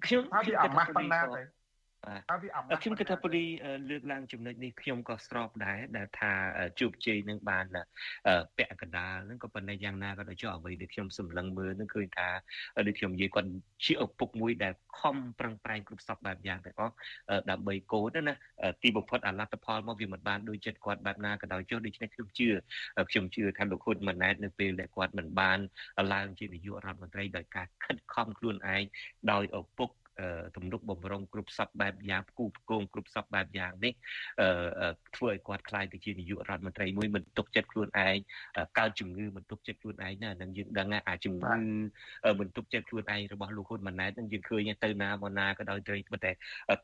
[SPEAKER 18] ខ្ញុំ
[SPEAKER 19] ខ្ញុំអាម៉ាស់ប៉ុណ្ណាទៅ
[SPEAKER 18] បាទខ្ញុំគិតថាពូលីលើកឡើងចំណុចនេះខ្ញុំក៏ស្របដែរដែលថាជោគជ័យនឹងបានពាក់កណ្ដាលនឹងក៏ប៉ុន្តែយ៉ាងណាក៏ដោយចុះអ្វីដែលខ្ញុំសម្លឹងមើលនឹងឃើញថាដូចខ្ញុំនិយាយគាត់ជាឪពុកមួយដែលខំប្រឹងប្រែងគ្រប់សពបែបយ៉ាងទាំងអស់ដើម្បីកូនណាទីបំផុតអាលទ្ធផលមកវាមិនបានដូចចិត្តគាត់បែបណាក៏ដោយចុះដូច្នេះខ្ញុំជឿខ្ញុំជឿថាលោកហ៊ុនម៉ាណែតនៅពេលដែលគាត់មិនបានឡើងជានាយករដ្ឋមន្ត្រីដោយការខិតខំខ្លួនឯងដោយឪពុក ទំនុកបំរុងគ្រប់សពបែបយ៉ាងគូផ្គងគ្រប់សពបែបយ៉ាងនេះធ្វើឲ្យគាត់ខ្លាយទៅជានាយករដ្ឋមន្ត្រីមួយមិនទុកចិត្តខ្លួនឯងកើតជំងឺមិនទុកចិត្តខ្លួនឯងណានឹងយើងដឹងអាចជំងឺមិនទុកចិត្តខ្លួនឯងរបស់លោកហ៊ុនម៉ាណែតនឹងយើងឃើញទៅណាមកណាក៏ដោយត្រីត្បិតតែ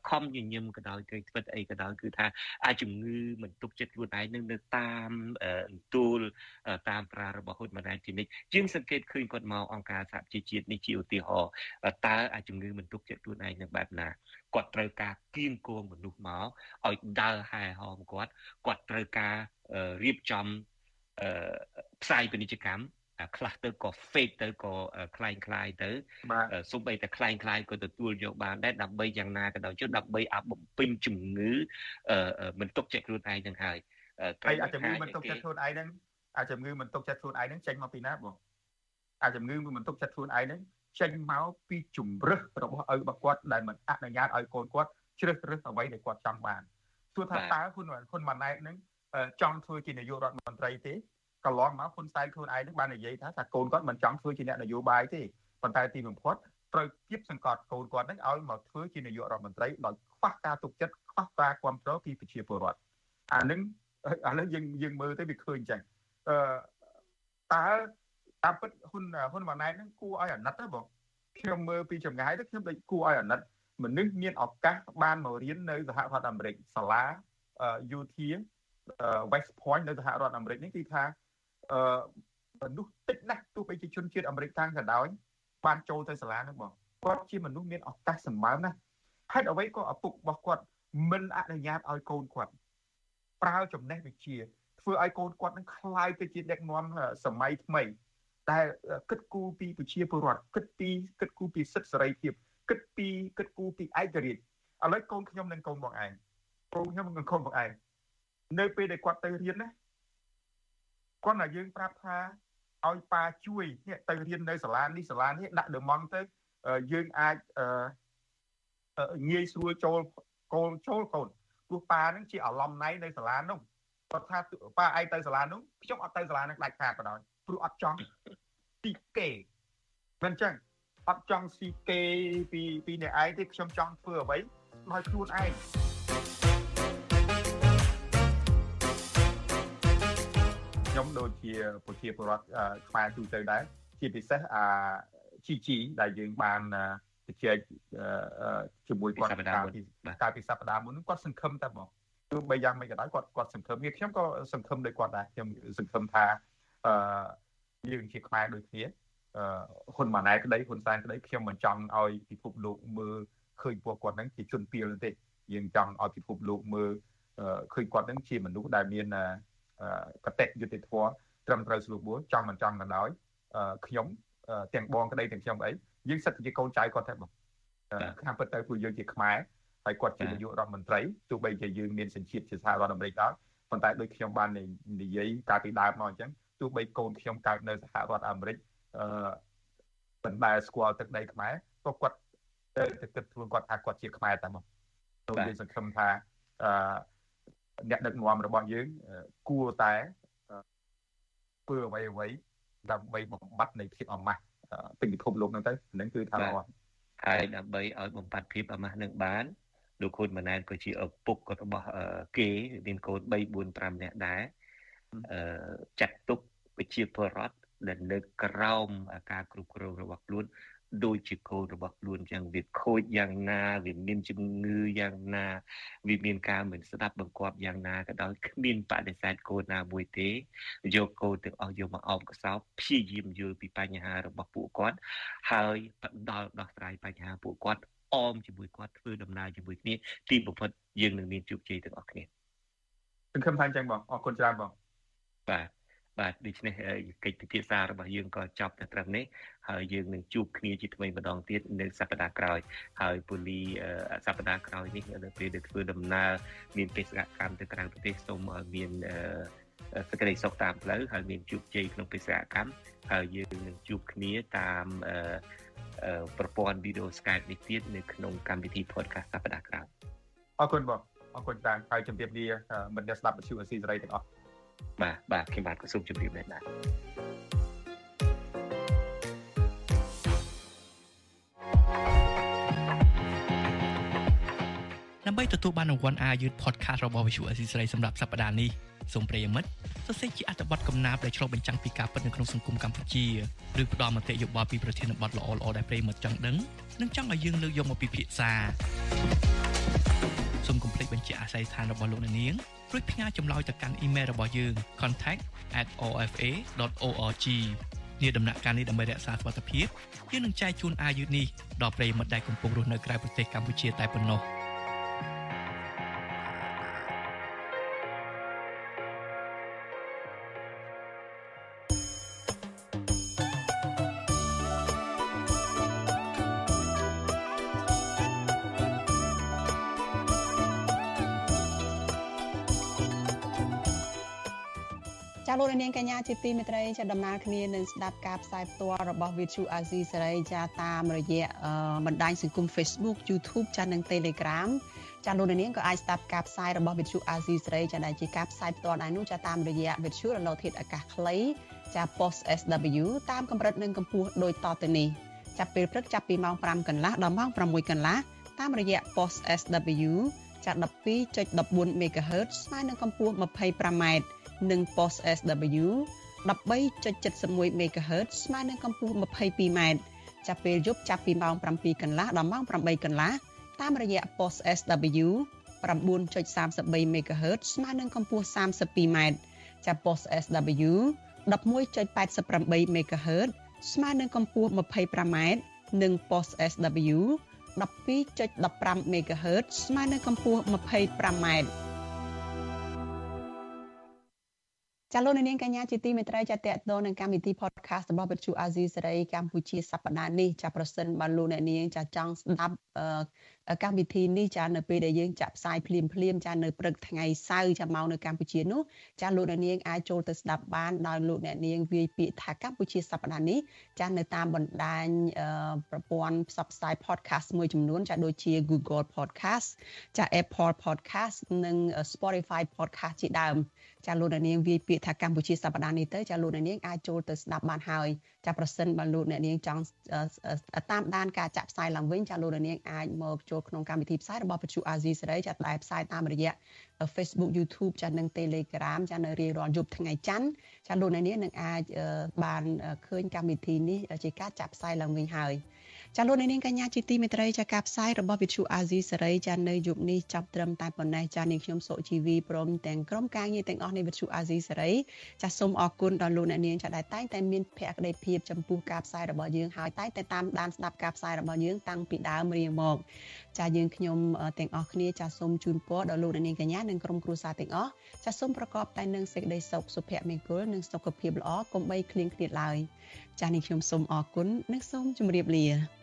[SPEAKER 18] ខំញញឹមក៏ដោយត្រីត្បិតអីក៏ដោយគឺថាអាចជំងឺមិនទុកចិត្តខ្លួនឯងនឹងនៅតាមទូលតាមប្រារបស់ហ៊ុនម៉ាណែតជានិច្ចយើងសង្កេតឃើញគាត់មកអង្គការសហជីវជាតិនេះជាឧទាហរណ៍តើអាចជំងឺមិនទុកចិត្ខ្លួនឯងនឹងបែបណាគាត់ត្រូវការគៀងគងមនុស្សមកឲ្យដើរហែហោមគាត់គាត់ត្រូវការរៀបចំផ្សាយពាណិជ្ជកម្មខ្លះទៅក៏ fake ទៅក៏คล้ายคล้ายទៅសូម្បីតែคล้ายคล้ายក៏ទទួលយកបានដែរដើម្បីយ៉ាងណាក៏ដោយចុះដើម្បីអាបំពេញជំងឺមិនទុកចិត្តខ្លួនឯងនឹងហើយ
[SPEAKER 19] ហើយអាជំងឺមិនទុកចិត្តខ្លួនឯងហ្នឹងអាជំងឺមិនទុកចិត្តខ្លួនឯងហ្នឹងចេញមកពីណាបងអាជំងឺមិនទុកចិត្តខ្លួនឯងហ្នឹង ចេញមកពីជំរឹះរបស់ឪរបស់គាត់ដែលមិនអនុញ្ញាតឲ្យកូនគាត់ជ្រើសរើសអ្វីដែលគាត់ចង់បានទោះថាតើហ៊ុនហ៊ុនម៉ាណែតនឹងចង់ធ្វើជានាយករដ្ឋមន្ត្រីទេកន្លងមកហ៊ុនសែនខ្លួនឯងនឹងបាននិយាយថាថាកូនគាត់មិនចង់ធ្វើជាអ្នកនយោបាយទេប៉ុន្តែទីបំផុតត្រូវគៀបសង្កត់កូនគាត់នឹងឲ្យមកធ្វើជានាយករដ្ឋមន្ត្រីដោយខ្វះការទុកចិត្តខ្វះការគ្រប់គ្រងពីប្រជាពលរដ្ឋអានឹងឥឡូវយើងយើងមើលទៅវាឃើញអញ្ចឹងអឺតើ តាមពិតហ៊ុនហ៊ុនម៉ាណែតហ្នឹងគួរឲ្យអាណិតទេបងខ្ញុំមើលពីចម្ងាយទៅខ្ញុំដូចគួរឲ្យអាណិតមនុស្សមានឱកាសបានមករៀននៅសហរដ្ឋអាមេរិកសាលាយោធា West Point នៅសហរដ្ឋអាមេរិកនេះគឺថាអឺមនុស្សតិចណាស់ទោះបីជាជនជាតិអាមេរិកតាមក៏ដោយបានចូលទៅសាលាហ្នឹងបងគាត់ជាមនុស្សមានឱកាសសម្បើមណាស់ហេតុអ្វីក៏ឪពុករបស់គាត់មិនអនុញ្ញាតឲ្យកូនគាត់ប្រើចំណេះវិជ្ជាធ្វើឲ្យកូនគាត់នឹងคล้ายទៅជាដឹកនាំសម័យថ្មី ដែលគិតគូរពីប្រជាពលរដ្ឋគិតពីគិតគូរពីសិទ្ធិសេរីភាពគិតពីគិតគូរពីឯករាជ្យឥឡូវកូនខ្ញុំនិងកូនបងឯងកូនខ្ញុំនិងកូនបងឯងនៅពេលដែលគាត់ទៅរៀនណាគាត់ថាយើងប្រាប់ថាឲ្យប៉ាជួយនេះទៅរៀននៅសាលានេះសាលានេះដាក់ដឺម៉ង់ទៅយើងអាចងាយស្រួលចូលកូនចូលកូនព្រោះប៉ានឹងជាអឡំណៃនៅសាលានោះគាត់ថាប៉ាឯងទៅសាលានោះខ្ញុំអត់ទៅសាលានឹងដាច់ខាតបណ្ដោយ ព្រោះអត់ចង់ទីគេមិនចឹងអត់ចង់ស៊ីគេពីពីអ្នកឯងទេខ្ញុំចង់ធ្វើអ្វីដោយខ្លួនឯងខ្ញុំដូចជាប្រជាពលរដ្ឋខ្មែរទូទៅដែរជាពិសេសអា GG ដែលយើងបានជជែកជាមួយគាត់កាលពីកាលពីសប្តាហ៍មុនគាត់សង្ឃឹមតែបងទោះបីយ៉ាងម៉េចក៏ដោយគាត់គាត់សង្ឃឹមវាខ្ញុំក៏សង្ឃឹមដូចគាត់ដែរខ្ញុំសង្ឃឹមថា អឺយើងជាខ្មែរដូចគ្នាអឺហ៊ុនម៉ាណែតក្តីហ៊ុនសែនក្តីខ្ញុំមិនចង់ឲ្យពិភពលោកមើលឃើញពួកគាត់ហ្នឹងជាជនពីលទេយើងចង់ឲ្យពិភពលោកមើលឃើញគាត់ហ្នឹងជាមនុស្សដែលមានកតេយុត្តិធម៌ត្រឹមត្រូវស្រួលបួលចង់មិនចង់ក៏ដោយខ្ញុំទាំងបងក្តីទាំងខ្ញុំអីយើងសិតជាកូនចៅគាត់ទេបងខាងពិតទៅពួកយើងជាខ្មែរហើយគាត់ជានាយករដ្ឋមន្ត្រីទោះបីជាយើងមានសញ្ជាតិជាសហរដ្ឋអាមេរិកដែរប៉ុន្តែដូចខ្ញុំបាននិយាយកាលពីដើមមកអញ្ចឹង ទោះបីកូនខ្ញុំកើតនៅសហរដ្ឋអាមេរិកអឺមិនដែលស្គាល់ទឹកដីខ្មែរក៏គាត់ទៅគិតខ្លួនគាត់ថាគាត់ជាខ្មែរតែមក tôi យើងសង្ឃឹមថាអឺអ្នកដឹកនាំរបស់យើងគួរតែធ្វើអ្វីអ្វីដើម្បីបំបត្តិនៃភាពអាម៉ាស់ពេញពិភពលោកហ្នឹងទៅហ្នឹងគឺថាល្អ
[SPEAKER 18] ហើយដើម្បីឲ្យបំបត្តិភាពអាម៉ាស់នឹងបានលោកខូនម៉ាណែតក៏ជាឪពុករបស់គេមានកូន3 4 5នាក់ដែរអឺចាត់ទុក ប្រជាពលរដ្ឋដែលនៅក្រោមការគ្រប់គ្រងរបស់ខ្លួនដូចជាកូនរបស់ខ្លួនចឹងវាខូចយ៉ាងណាវាមានជំងឺយ៉ាងណាវាមានការមិនស្ដាប់បង្គាប់យ៉ាងណាក៏ដោយគ្មានបដិសេធកូនណាមួយទេយកកូនទាំងអស់យកមកអោបកសោបព្យាយាមយល់ពីបញ្ហារបស់ពួកគាត់ហើយផ្ដល់ដោះស្រាយបញ្ហាពួកគាត់អមជាមួយគាត់ធ្វើដំណើរជាមួយគ្នាទីបំផុតយើងនឹងមានជោគជ័យទាំងអស់គ្នា
[SPEAKER 19] សង្ឃឹមថាអញ្ចឹងបងអរគុណច្រើនបង
[SPEAKER 18] បាទ បាទដូច្នេះកិច្ចពិភាក្សារបស់យើងក៏ចប់ទៅត្រឹមនេះហើយយើងនឹងជួបគ្នាជាថ្មីម្ដងទៀតនៅសប្តាហ៍ក្រោយហើយពូលីសប្តាហ៍ក្រោយនេះនៅពេលដែលធ្វើដំណើរមានបេសកកម្មទៅក្រៅប្រទេសសូមឲ្យមានសេចក្តីសុខតាមផ្លូវហើយមានជោគជ័យក្នុងបេសកកម្មហើយយើងនឹងជួបគ្នាតាមប្រព័ន្ធវីដេអូ Skype នេះទៀតនៅក្នុងកម្មវិធី podcast សប្តាហ៍ក្រោយ
[SPEAKER 19] អរគុណបងអរគុណតាំងហើយជំរាបលាមិត្តអ្នកស្ដាប់វិទ្យុអស៊ីសេរីទាំងអស់
[SPEAKER 18] បាទបាទខ្ញុំបាទក៏សូមជម្រាបដែរដែរ
[SPEAKER 10] ដើម្បីទទួលបានរង្វាន់អាយុធ podcast របស់ Visual Assisray សម្រាប់សប្តាហ៍នេះសូមប្រិយមិត្តសរសេរជាអត្ថបទកំណាព្យដែលឆ្លុះបញ្ចាំងពីការពិតនៅក្នុងសង្គមកម្ពុជាឬផ្ដល់មតិយោបល់ពីប្រធានបទល្អៗដែលប្រិយមិត្តចង់ដឹងនិងចង់ឲ្យយើងលើកយកមកពិភាក្សាសូមកុំភ្លេចបញ្ជាអាស័យដ្ឋានរបស់លោកអ្នកនាងរួចផ្ញើចម្លើយទៅកាន់អ៊ីមែលរបស់យើង contact@ofa.org នាដំណាក់កាលនេះដើម្បីរក្សាសុវត្ថិភាពយើងនឹងចែកជូនអាយុនេះដល់ប្រិយមិត្តដែលកំពុងរស់នៅក្រៅប្រទេសកម្ពុជាតែប៉ុណ្ណោះ។
[SPEAKER 4] នាងកញ្ញាជាទីមេត្រីចាដំណើរគ្នានឹងស្ដាប់ការផ្សាយផ្ទាល់របស់ Vithu Azizi សេរីចាតាមរយៈបណ្ដាញសង្គម Facebook YouTube ចានិង Telegram ចាលោកនាងក៏អាចស្ដាប់ការផ្សាយរបស់ Vithu Azizi សេរីចាដែលជាការផ្សាយផ្ទាល់ដែរនោះចាតាមរយៈ Vithu រលកធាតុអាកាសខ្លីចា Post SW តាមកម្រិតនិងកម្ពស់ដូចតទៅនេះចាប់ពេលព្រឹកចាប់ពីម៉ោង5កន្លះដល់ម៉ោង6កន្លះតាមរយៈ Post SW ចា12.14 MHz ស្មើនឹងកម្ពស់ 25m និង post SW 13.71 MHz ស្មើនឹងកម្ពស់ 22m ចាប់ពេលយប់ចាប់ពីម៉ោង7កន្លះដល់ម៉ោង8កន្លះតាមរយៈ post SW 9.33 MHz ស្មើនឹងកម្ពស់ 32m ចាប់ post SW 11.88 MHz ស្មើនឹងកម្ពស់ 25m និង post SW 12.15 MHz ស្មើនឹងកម្ពស់ 25m ចាលោកនាងកញ្ញាជាទីមេត្រីចាតតទៅនឹងកម្មវិធី podcast របស់វិទ្យុអាស៊ីសេរីកម្ពុជាសប្តាហ៍នេះចាប្រសិនបើលោកអ្នកនាងចាចង់ស្ដាប់ កម្មវិធីនេះចានៅពេលដែលយើងចាក់ផ្សាយភ្លាមភ្លាមចានៅព្រឹកថ្ងៃសៅរ៍ចាមកនៅកម្ពុជានោះចាលោកអ្នកនាងអាចចូលទៅស្ដាប់បានដោយលោកអ្នកនាងវាយពាក្យថាកម្ពុជាសប្តាហ៍នេះចានៅតាមបណ្ដាញប្រព័ន្ធផ្សព្វផ្សាយ podcast មួយចំនួនចាដូចជា Google Podcast ចា Apple Podcast និង Spotify Podcast ជាដើមចាលោកអ្នកនាងវាយពាក្យថាកម្ពុជាសប្តាហ៍នេះទៅចាលោកអ្នកនាងអាចចូលទៅស្ដាប់បានហើយចាប្រសិនបើលោកអ្នកនាងចង់តាមដានការចាក់ផ្សាយឡើងវិញចាលោកអ្នកនាងអាចមកចូលក្នុងកម្មវិធីផ្សាយរបស់វិទ្យុអាស៊ីសេរីចាដែលផ្សាយតាមរយៈ Facebook YouTube ចានិង Telegram ចានៅរៀងរាល់យប់ថ្ងៃច័ន្ទចាលោកអ្នកនាងនឹងអាចបានឃើញកម្មវិធីនេះជាការចាក់ផ្សាយឡើងវិញហើយ ចាលោកនាងកញ្ញាជាទីមេត្រីចាការផ្សាយរបស់វិទ្យុអាស៊ីសេរីចានៅយុគនេះចាប់ត្រឹមតែប៉ុណ្ណេះចានាងខ្ញុំសុជីវីព្រមទាំងក្រុមការងារទាំងអស់នៃវិទ្យុអាស៊ីសេរីចាសូមអរគុណដល់លោកអ្នកនាងចាដែលតែងតែមានភក្ដីភាពចំពោះការផ្សាយរបស់យើងហើយតែងតែតាមដានស្ដាប់ការផ្សាយរបស់យើងតាំងពីដើមរៀងមកចាយើងខ្ញុំទាំងអស់គ្នាចាសូមជូនពរដល់លោកអ្នកនាងកញ្ញានិងក្រុមគ្រួសារទាំងអស់ចាសូមប្រកបតែនឹងសេចក្តីសុខសុភមង្គលនិងសុខភាពល្អកុំបីឃ្លៀងឃ្លាតឡើយចានេះខ្ញុំសូមអរគុណនិងសូមជម្រាបលា